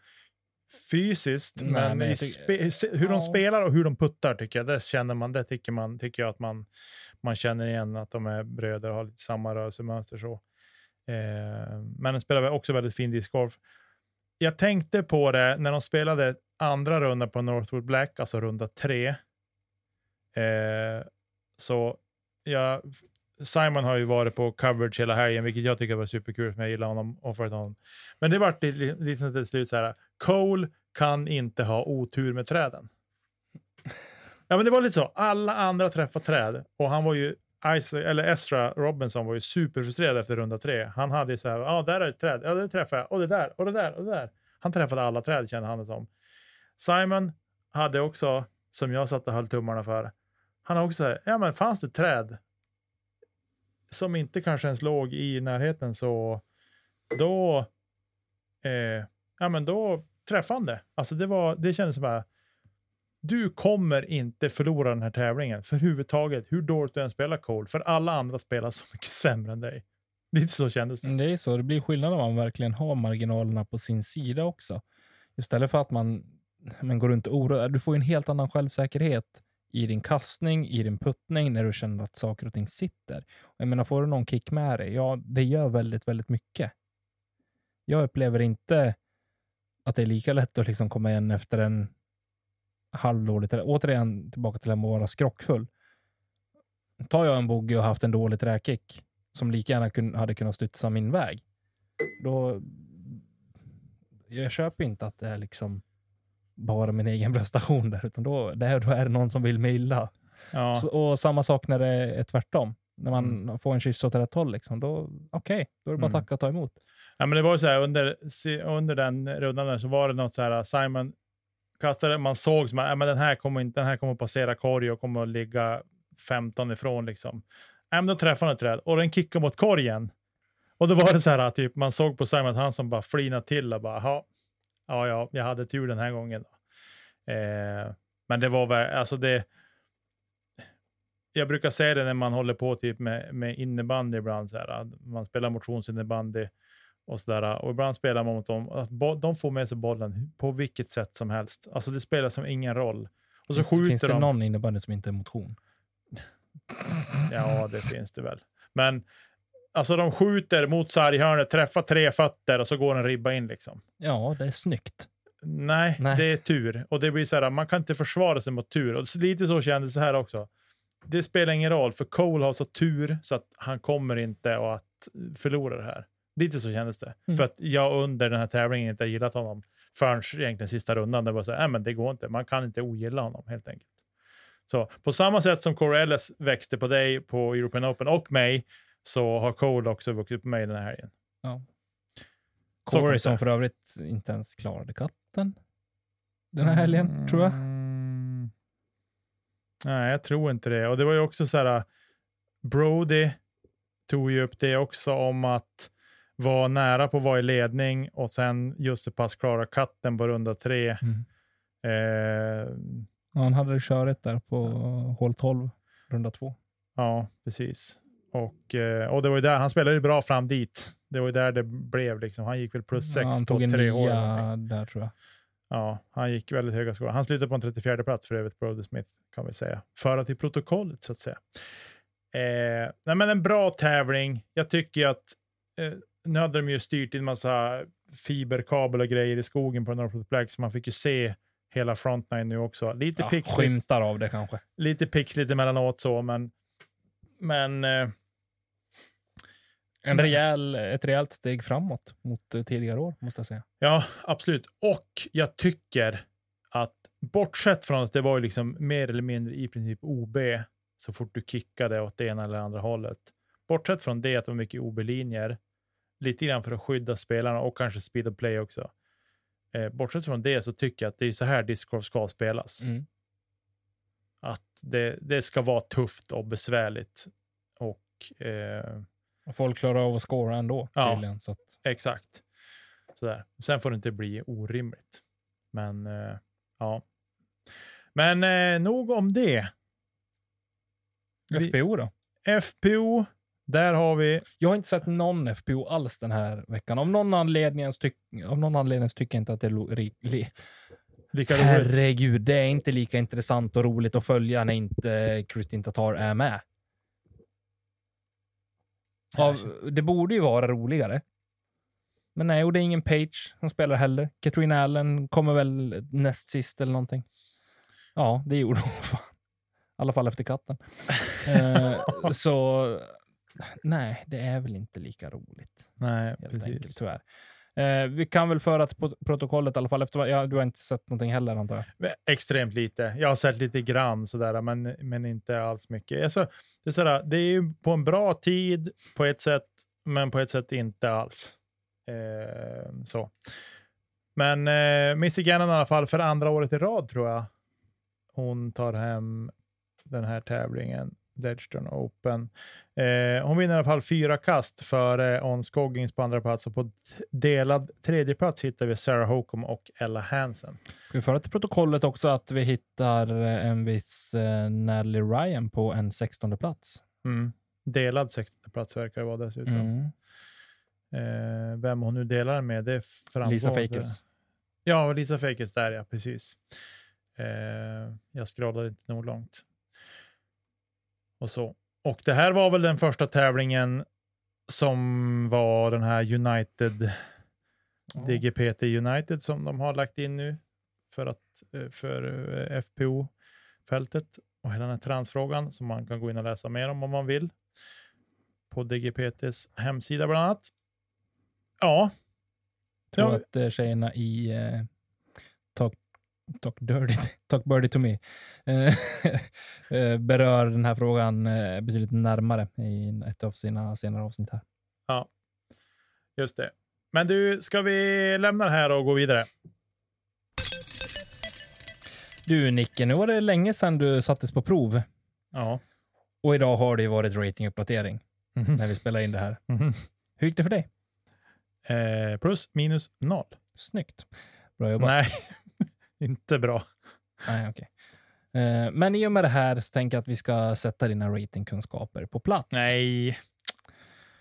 S2: fysiskt,
S1: Nej,
S2: men,
S1: men tycker-
S2: hur de
S1: Ja.
S2: spelar och hur de puttar tycker jag, det känner man, det tycker man, tycker jag att man, man känner igen att de är bröder och har lite samma rörelsemönster så. Eh, men de spelar också väldigt fin discgolf. Jag tänkte på det när de spelade andra rundan på Northwood Black, alltså runda tre. Eh, så jag Simon har ju varit på coverage hela helgen, vilket jag tycker var superkul, för jag gillar honom och för honom. Men det vart lite, till slut så här, Cole kan inte ha otur med träden. Ja, men det var lite så. Alla andra träffade träd och han var ju Isaac, eller Ezra Robinson var ju superfrustrerad efter runda tre. Han hade ju så här, ja, där är ett träd, ja, det träffade jag, och det där, och det där, och det där. Han träffade alla träd kände han det som. Simon hade också, som jag satt och höll tummarna för, han har också, ja men fanns det träd som inte kanske ens låg i närheten så då, eh, ja men då träffade han det. Alltså det var, det kändes som bara, du kommer inte förlora den här tävlingen för huvudtaget, hur dåligt du än spelar Cole, för alla andra spelar så mycket sämre än dig. Lite så kändes det.
S1: Mm, det är så, det blir skillnad om man verkligen har marginalerna på sin sida också. Istället för att man, man går runt och oroar, du får en helt annan självsäkerhet i din kastning, i din puttning, när du känner att saker och ting sitter. Jag menar, får du någon kick med dig, ja, det gör väldigt, väldigt mycket. Jag upplever inte att det är lika lätt att liksom komma igen efter en halvdålig, återigen tillbaka till att vara skrockfull. Tar jag en bogey och haft en dålig träkick som lika gärna kun, hade kunnat studsa min väg, då jag köper inte att det är liksom bara min egen prestation där, utan då, där, då är det någon som vill mig illa.
S2: Ja.
S1: Så, och samma sak när det är tvärtom. När man
S2: Mm.
S1: får en kyss åt rätt håll, liksom, då, okej, då är det bara att
S2: Mm.
S1: tacka och ta emot.
S2: Ja, men det var ju så här under, under den rundan där så var det något så här, Simon kastade, man såg som att ja, men den här kommer inte, den här kommer passera korg och kommer att ligga 15 ifrån liksom. Ja, men då träffade han ett träd och den kickade mot korgen. Och då var det så här, typ, man såg på Simon att han som bara flinade till och bara, "Jaha, ja, ja, jag hade tur den här gången. Då. Eh, men det var väl, alltså det, jag brukar säga det när man håller på typ med, med innebandy ibland, så här, man spelar motionsinnebandy och sådär. Och ibland spelar man mot dem, att de får med sig bollen på vilket sätt som helst. Alltså det spelar som ingen roll. Och så
S1: finns, det- finns
S2: skjuter
S1: det
S2: de.
S1: någon innebandy som inte är motion?
S2: Ja, det finns det väl. Men alltså de skjuter mot sarghörnet, träffar tre fötter och så går en ribba in liksom.
S1: Ja, det är snyggt.
S2: Nej,
S1: Nej.
S2: det är tur. Och det blir så här, man kan inte försvara sig mot tur. Och lite så kändes det här också. Det spelar ingen roll, för Cole har så tur så att han kommer inte att förlora det här. Lite så kändes det.
S1: Mm.
S2: För att jag under den här tävlingen inte gillat honom förrän egentligen sista rundan. Det var så här, men det går inte. Man kan inte ogilla honom helt enkelt. Så på samma sätt som Corey Ellis växte på dig på European Open och mig, så har Cole också vuxit på mig den här helgen.
S1: Ja. Corey som för övrigt inte ens klarade katten den här helgen, tror jag.
S2: Mm. Nej, jag tror inte det. Och det var ju också så här, Brody tog ju upp det också om att vara nära på att vara i ledning och sen just så pass klara katten på runda tre.
S1: Mm.
S2: Eh,
S1: Ja, han hade köret där på hål 12, runda två.
S2: ja, precis. Och, eh, och det var ju där, han spelade ju bra fram dit. Det var ju där det blev liksom. Han gick väl plus sex
S1: Ja,
S2: på tre
S1: nia där tror jag.
S2: Ja, han gick väldigt höga skor. Han slutade på en 34 plats för övrigt, Brody Smith, kan vi säga. Föra till protokollet, så att säga. Eh, nej, men en bra tävling. Jag tycker att eh, nu hade de ju styrt in massa fiberkabel och grejer i skogen på North Black, så man fick ju se hela frontline nu också. Lite
S1: Ja,
S2: pixligt,
S1: skymtar av det kanske.
S2: lite pixligt emellanåt så, men, men eh,
S1: En rejäl, ett rejält steg framåt mot eh, tidigare år, måste jag säga.
S2: Ja, absolut. Och jag tycker att bortsett från att det var liksom mer eller mindre i princip OB så fort du kickade åt det ena eller andra hållet. Bortsett från det att det var mycket OB-linjer, lite grann för att skydda spelarna och kanske speed of play också. Eh, bortsett från det så tycker jag att det är så här discgolf ska spelas.
S1: Mm.
S2: Att det, det ska vara tufft och besvärligt. Och eh,
S1: folk klarar av att scora ändå,
S2: Ja.
S1: tydligen. Så att,
S2: Exakt. Sådär. Sen får det inte bli orimligt. Men eh, ja. Men eh, nog om det. Vi-
S1: FPO då?
S2: FPO, där har vi...
S1: Jag har inte sett någon FPO alls den här veckan. Av någon anledning, tyck, av någon anledning tycker jag inte att det är lo, li,
S2: Lika roligt.
S1: Herregud, det är inte lika intressant och roligt att följa när inte Kristin Tatar är med. Av, det borde ju vara roligare. Men nej, och det är ingen Page som spelar heller. Katrina Allen kommer väl näst sist eller någonting. Ja, det gjorde hon. I alla fall efter katten. eh, så nej, det är väl inte lika roligt.
S2: Nej, precis.
S1: enkelt, tyvärr. Eh, vi kan väl föra till protokollet i alla fall. Efter, ja, du har inte sett någonting heller antar jag?
S2: Extremt lite. Jag har sett lite grann sådär, men, men inte alls mycket. Alltså, det, är sådär, det är ju på en bra tid på ett sätt, men på ett sätt inte alls. Eh, så. Men eh, Missy Gannon i alla fall för andra året i rad tror jag. Hon tar hem den här tävlingen, Ledgestone Open. Eh, hon vinner i alla fall fyra kast före On Scoggins på andra plats och på delad tredje plats hittar vi Sarah Hokum och Ella Hansen.
S1: Ska vi föra till protokollet också att vi hittar eh, en viss eh, Nelly Ryan på en 16 plats.
S2: Mm. Delad 16 plats verkar det vara dessutom.
S1: Mm.
S2: Eh, vem hon nu delar den med, det framgår.
S1: Lisa. Fakes.
S2: Ja, Lisa Fakes där ja, precis. Eh, jag scrollade inte nog långt. Och så. Och det här var väl den första tävlingen som var den här United,
S1: Ja.
S2: DGPT United som de har lagt in nu för, att, eh, för eh, FPO-fältet och hela den här transfrågan som man kan gå in och läsa mer om om man vill. På DGPTs hemsida bland annat. Ja,
S1: tror
S2: Ja.
S1: att eh, tjejerna i Talk, Dirty, Talk Birdie to Me eh, eh, berör den här frågan eh, betydligt närmare i ett av sina senare avsnitt här.
S2: just det. Men du, ska vi lämna det här och gå vidare?
S1: Du Nicke, nu var det länge sedan du sattes på prov
S2: Ja.
S1: och idag har det ju varit ratinguppdatering
S2: Mhm.
S1: när vi spelar in det här.
S2: Mhm.
S1: Hur gick det för dig?
S2: Eh, plus minus noll.
S1: Snyggt. Bra jobbat.
S2: Nej, inte bra.
S1: Nej, okej. Eh, Men i och med det här så tänker jag att vi ska sätta dina ratingkunskaper på plats.
S2: Nej,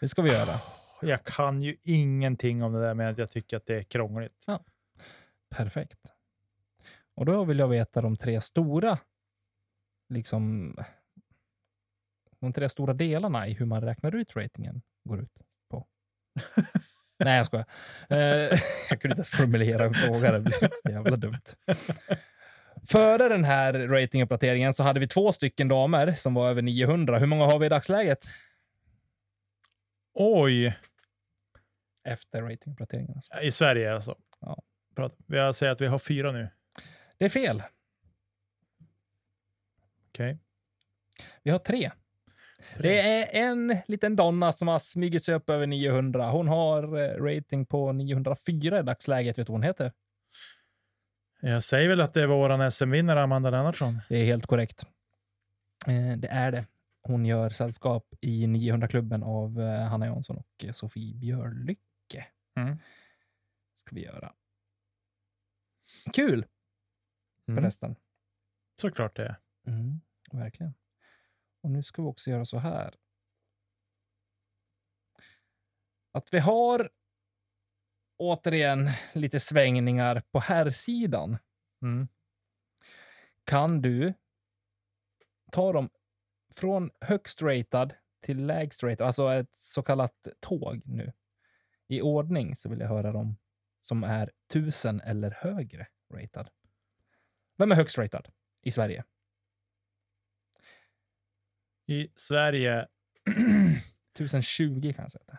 S1: Det ska vi göra.
S2: jag kan ju ingenting om det där med att jag tycker att det är krångligt.
S1: Perfekt. Och då vill jag veta de tre stora, liksom, de tre stora delarna i hur man räknar ut ratingen går ut på. Nej, jag skojar. Eh, jag kunde inte ens formulera en fråga. Det blev så jävla dumt. Före den här ratinguppdateringen så hade vi två stycken damer som var över 900. Hur många har vi i dagsläget?
S2: Oj,
S1: Efter ratinguppdateringen. Alltså.
S2: i Sverige alltså.
S1: Ja.
S2: Jag säger att vi har fyra nu.
S1: Det är fel.
S2: Okej.
S1: Vi har tre. Det är en liten donna som har smugit sig upp över 900. Hon har eh, rating på 904 i dagsläget. Vet du vad hon heter?
S2: Jag säger väl att det är våran SM-vinnare Amanda Lennartsson.
S1: Det är helt korrekt. Eh, det är det. Hon gör sällskap i 900-klubben av eh, Hanna Jansson och Sofie Björlycke.
S2: Mm.
S1: Ska vi göra. Kul
S2: Mm.
S1: förresten.
S2: Såklart det är.
S1: Mm, verkligen. Och nu ska vi också göra så här. Att vi har återigen lite svängningar på här sidan.
S2: Mm.
S1: Kan du ta dem från högst ratad till lägst ratad, alltså ett så kallat tåg nu. I ordning så vill jag höra dem som är 1000 eller högre ratad. Vem är högst ratad i Sverige?
S2: I Sverige
S1: 1020 kan jag är.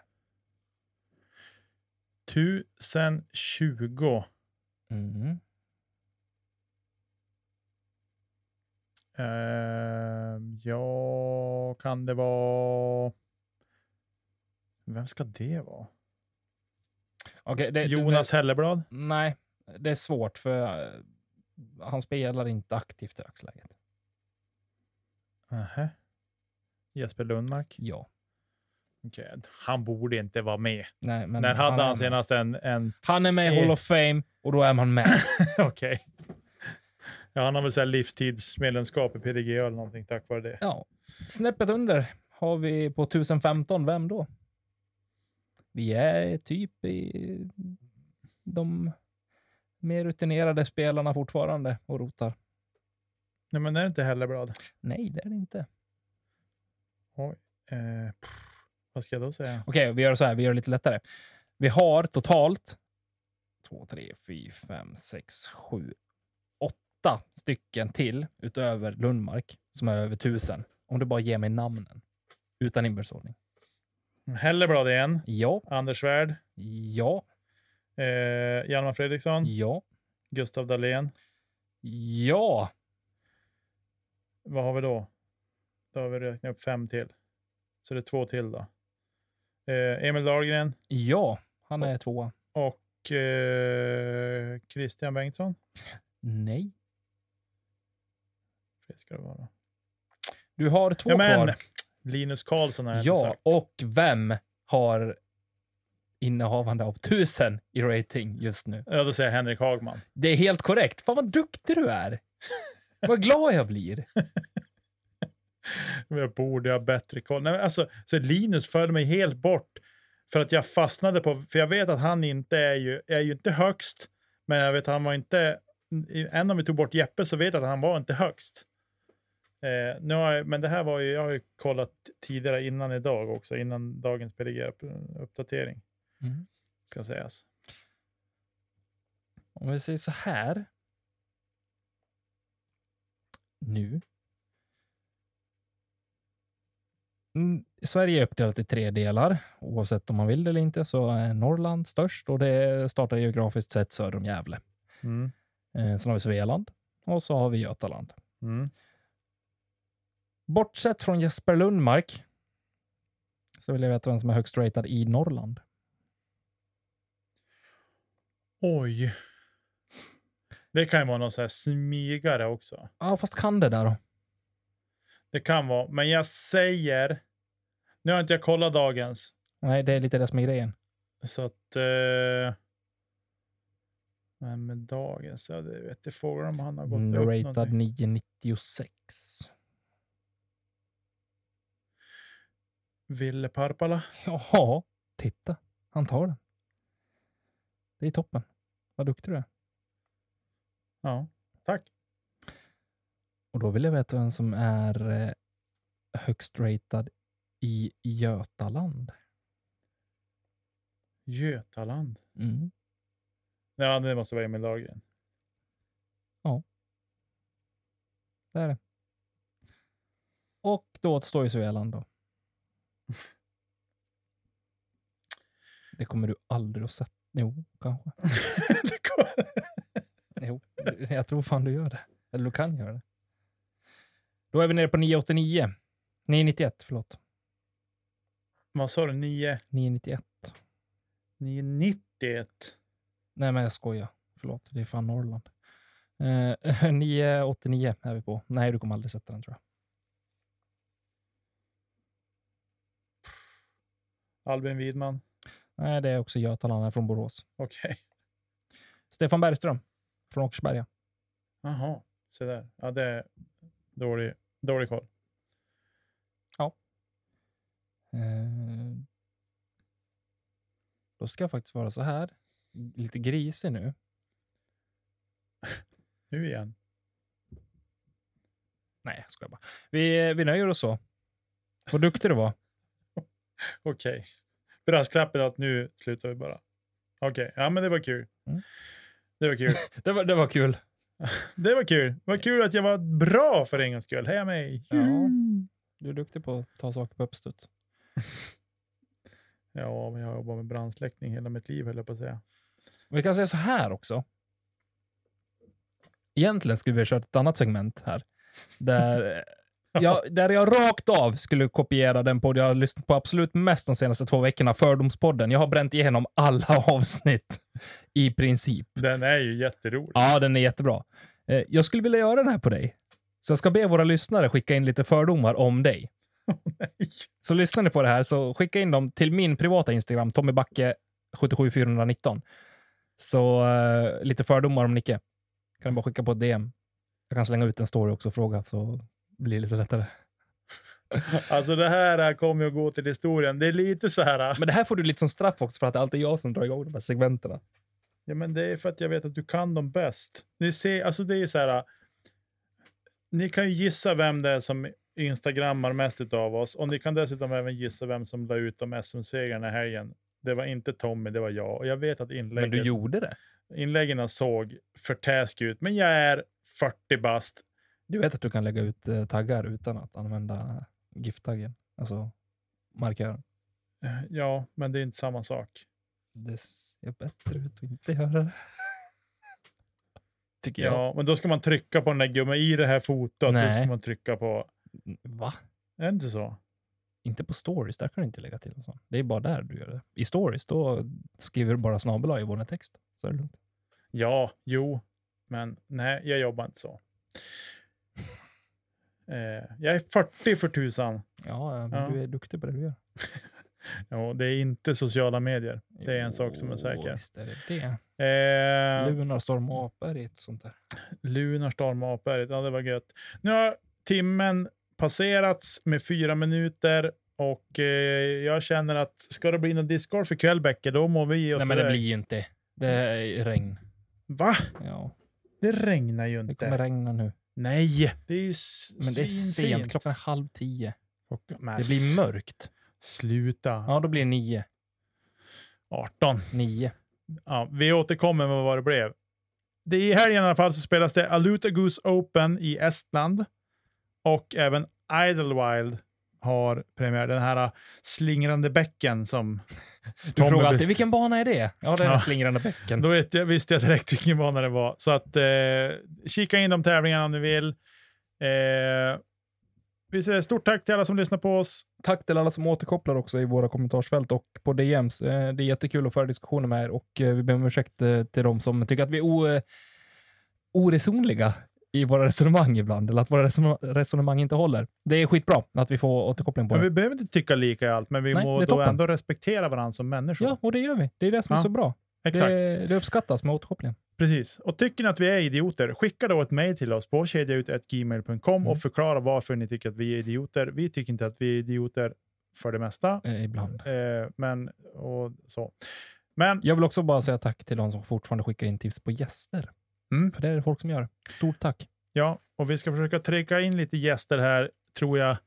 S2: 1020.
S1: Mm.
S2: Uh, ja, kan det vara... Vem ska det vara?
S1: Okej, det,
S2: Jonas Helleblad?
S1: Det, nej, det är svårt för eh, han spelar inte aktivt i dagsläget.
S2: Nähä. Jesper Lundmark?
S1: Ja.
S2: Okej, Han borde inte vara med.
S1: Nej, men
S2: När hade han
S1: med.
S2: senast en... en...
S1: Han är med i
S2: Eh.
S1: Hall of Fame och då är man med.
S2: Okej. Ja, han har väl så livstidsmedlemskap i PDGA eller någonting tack vare det.
S1: Ja, snäppet under har vi på 1015. Vem då? Vi är typ i de mer rutinerade spelarna fortfarande och rotar.
S2: Nej, men det är inte Helleblad.
S1: Nej, det är det inte.
S2: Oj. Eh, pff, vad ska jag då säga?
S1: Okej, vi gör så här. Vi gör det lite lättare. Vi har totalt 2, 3, 4, 5, 6, 7, 8 stycken till utöver Lundmark som är över 1000. Om du bara ger mig namnen utan inbördes ordning.
S2: Helleblad igen.
S1: Ja.
S2: Anders Svärd.
S1: Ja.
S2: Eh, Hjalmar Fredriksson.
S1: Ja.
S2: Gustav Dahlén.
S1: Ja.
S2: Vad har vi då? Då har vi räknat upp fem till. Så det är två till då. Eh, Emil Dahlgren
S1: Ja. Han är tvåa.
S2: och eh, Christian Bengtsson.
S1: Nej.
S2: Det ska det vara.
S1: Du har två
S2: Ja, men
S1: kvar.
S2: Linus Karlsson har jag
S1: Ja,
S2: sagt.
S1: och vem har innehavande av tusen i rating just nu?
S2: Ja, då säger jag Henrik Hagman.
S1: Det är helt korrekt. Fan vad duktig du är. Vad glad jag blir.
S2: Jag borde ha bättre koll. Nej, alltså, så Linus följde mig helt bort för att jag fastnade på, för jag vet att han inte är ju, är ju inte högst, men jag vet att han var inte, än om vi tog bort Jeppe så vet jag att han var inte högst. Eh, nu jag, men det här var ju, jag har ju kollat tidigare innan idag också, innan dagens PDG-uppdatering,
S1: Mm.
S2: ska sägas.
S1: Om vi säger så här. Nu. Mm, Sverige är uppdelat i tre delar. Oavsett om man vill det eller inte så är Norrland störst och det startar geografiskt sett söder om Gävle.
S2: Mm.
S1: Eh, sen har vi Svealand och så har vi Götaland.
S2: Mm.
S1: Bortsett från Jesper Lundmark så vill jag veta vem som är högst ratad i Norrland.
S2: Oj. Det kan ju vara någon så här smygare också.
S1: Ja, fast kan det där då?
S2: Det kan vara, men jag säger, nu har inte jag kollat dagens,
S1: Nej, det är lite det som är grejen.
S2: Så att... Eh, men med dagens, ja, det vet jag frågan om han har gått
S1: Mm,
S2: upp
S1: ratad
S2: någonting.
S1: 996.
S2: Ville Parpala.
S1: Jaha, titta. Han tar den. Det är toppen. Vad duktig du är.
S2: Ja, tack.
S1: Och då vill jag veta vem som är eh, högst ratad i Götaland.
S2: Götaland.
S1: Mm.
S2: Ja, det måste vara Emil Dahlgren.
S1: Det är det. Och då återstår ju Svealand då. Det kommer du aldrig att sätta. Jo, kanske.
S2: Det
S1: Jo, jag tror fan du gör det. Eller du kan göra det. Då är vi nere på 989. 991, förlåt.
S2: Vad sa du? 9,
S1: 991.
S2: 991?
S1: Nej, men jag skojar. Förlåt, det är fan Norrland. Eh, 989 är vi på. Nej, du kommer aldrig sätta den tror jag.
S2: Albin Widman.
S1: Nej, det är också Götaland, är från Borås.
S2: Okej.
S1: Stefan Bergström från Åkersberga.
S2: Jaha, se där. Ja, det dålig, dålig koll.
S1: Eh, då ska jag faktiskt vara så här, lite grisig nu.
S2: Nu igen.
S1: Nej, jag skojar bara. Vi, vi nöjer oss så. Vad duktig du var.
S2: Okej. Brasklappen att nu slutar vi bara. Okej, ja men det var kul.
S1: Mm.
S2: Det var kul.
S1: Det var, det var kul.
S2: Det var kul. Var kul att jag var bra för en gångs skull. Heja mig!
S1: Ja. Du är duktig på att ta saker på uppstuds.
S2: Ja, men jag har jobbat med brandsläckning hela mitt liv höll jag på att säga.
S1: Vi kan säga så här också. Egentligen skulle vi ha kört ett annat segment här. Där jag, där jag rakt av skulle kopiera den podd jag har lyssnat på absolut mest de senaste två veckorna, Fördomspodden. Jag har bränt igenom alla avsnitt i princip.
S2: Den är ju jätterolig.
S1: Ja, den är jättebra. Eh, Jag skulle vilja göra den här på dig. Så jag ska be våra lyssnare skicka in lite fördomar om dig.
S2: Nej.
S1: Så lyssnar ni på det här så skicka in dem till min privata Instagram, Tommy Backe 77419. Så eh, lite fördomar om Nicke. Kan du bara skicka på ett DM. Jag kan slänga ut en story också och fråga så blir lite lättare.
S2: Alltså det här kommer att gå till historien. Det är lite så här.
S1: Men det här får du lite som straff också för att det alltid är jag som drar igång de här segmenterna.
S2: Ja, men det är för att jag vet att du kan dem bäst. Ni ser, alltså det är så här. Ni kan ju gissa vem det är som instagrammar mest av oss och ni kan dessutom även gissa vem som la ut de SM-segrarna i helgen. Det var inte Tommy, det var jag. Och jag vet att
S1: Men
S2: inläggen,
S1: du gjorde det.
S2: inläggen såg för task ut, men jag är 40 bast.
S1: Du vet att du kan lägga ut eh, taggar utan att använda GIF-taggen, alltså markören.
S2: Eh, Ja, men det är inte samma sak.
S1: Det ser bättre ut att inte göra det. Tycker jag.
S2: Ja, men då ska man trycka på den där gumman i det här fotot. Då
S1: Nej.
S2: ska man trycka på...
S1: Va?
S2: Är det inte så?
S1: Inte på stories, där kan du inte lägga till en sån. Det är bara där du gör det. I stories, då skriver du bara snabel i vår text. Så är det lugnt.
S2: Ja, jo, men nej, jag jobbar inte så. Eh, jag är 40 för tusan.
S1: Ja, men
S2: Ja.
S1: du är duktig på det du gör.
S2: Jo, det är inte sociala medier. Det är en sak som är
S1: Jo,
S2: säker.
S1: Visst är det det.
S2: Eh,
S1: Lunarstorm och apor i ett sånt där.
S2: Lunarstorm och Apberget, ja det var gött. Nu har timmen passerats med fyra minuter och eh, jag känner att ska det bli någon Discord för kväll Bäcke, då må vi ge oss
S1: Nej, men det blir ju inte. Det är regn.
S2: Va?
S1: Ja,
S2: Det regnar ju
S1: det
S2: inte.
S1: kommer regna nu.
S2: Nej, det är ju
S1: Men det är sent. Klockan är halv tio.
S2: Men
S1: Det blir mörkt.
S2: Sluta.
S1: Ja, då blir det nio.
S2: 18.
S1: Nio.
S2: Ja, vi återkommer med vad det blev. Det är I helgen i alla fall så spelas det Aluta Goose Open i Estland. Och även Idlewild har premiär. Den här äh, slingrande bäcken som...
S1: Du frågar alltid, vilken bana är det? Ja, det är
S2: Ja.
S1: slingrande bäcken.
S2: Då vet jag, visste jag direkt vilken bana det var. Så att eh, kika in de tävlingarna om ni vill. Eh, vi säger stort tack till alla som lyssnar på oss.
S1: Tack till alla som återkopplar också i våra kommentarsfält och på DMs. Eh, Det är jättekul att föra diskussioner med er och eh, vi ber om ursäkt eh, till de som tycker att vi är oresonliga i våra resonemang ibland, eller att våra resone- resonemang inte håller. Det är skitbra att vi får återkoppling på
S2: Men
S1: det.
S2: vi behöver inte tycka lika i allt, men vi
S1: Nej,
S2: må
S1: är
S2: då ändå respektera varandra som människor.
S1: Ja, och det gör vi. Det är det som är
S2: Ja,
S1: så bra.
S2: Exakt.
S1: Det, det uppskattas med återkopplingen.
S2: Precis. Och tycker ni att vi är idioter, skicka då ett mejl till oss på kedjaut.gmail.com
S1: Mm.
S2: och förklara varför ni tycker att vi är idioter. Vi tycker inte att vi är idioter för det mesta,
S1: Eh, ibland.
S2: eh, men och så. Men
S1: Jag vill också bara säga tack till de som fortfarande skickar in tips på gäster.
S2: Mm.
S1: För det är det folk som gör. Stort tack.
S2: ja, och vi ska försöka trycka in lite gäster här, tror jag.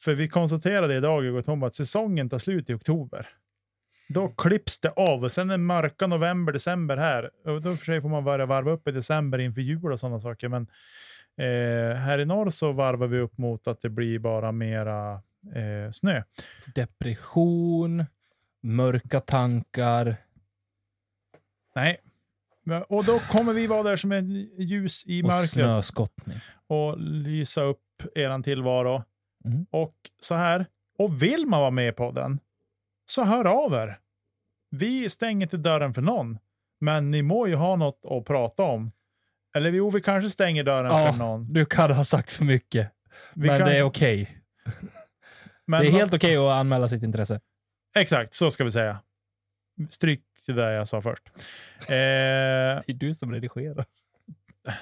S2: För vi konstaterade idag, och Tom, att säsongen tar slut i oktober. Då klipps det av och sen är mörka november, december här. Och då för sig får man börja varva upp i december inför jul och sådana saker. Men eh, här i norr så varvar vi upp mot att det blir bara mera eh, snö.
S1: Depression, mörka tankar.
S2: Nej. Och då kommer vi vara där som en ljus i
S1: och
S2: mörkret
S1: snöskottning.
S2: och lysa upp eran tillvaro.
S1: Mm.
S2: Och så här. Och vill man vara med i podden så hör av er. Vi stänger inte dörren för någon, men ni må ju ha något att prata om. Eller jo, vi kanske stänger dörren
S1: Ja,
S2: för någon.
S1: Du kan ha sagt för mycket,
S2: Vi
S1: men
S2: kanske-
S1: det är okej.
S2: men
S1: Det är helt okej att anmäla sitt intresse.
S2: Exakt, så ska vi säga. Stryk det där jag sa först. Eh,
S1: Det är du som redigerar.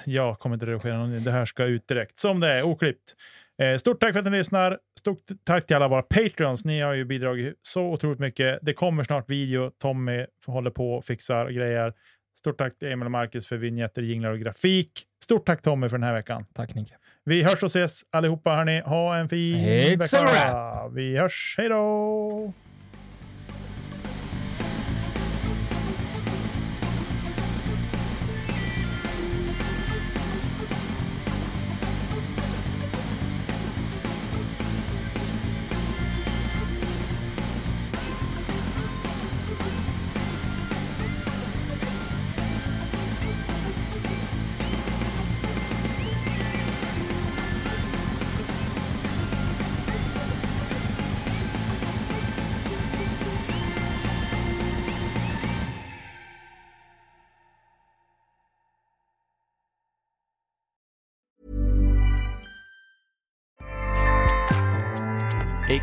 S2: jag kommer inte redigera någonting. Det här ska ut direkt. Som det är, oklippt. Eh, stort tack för att ni lyssnar. Stort tack till alla våra Patreons. Ni har ju bidragit så otroligt mycket. Det kommer snart video. Tommy håller på och fixar grejer. Stort tack till Emil och Marcus för vignetter, jinglar och grafik. Stort tack Tommy för den här veckan.
S1: Tack Nicke.
S2: Vi hörs och ses allihopa hörni. Ha en fin
S1: It's
S2: vecka. Vi hörs. Hej då!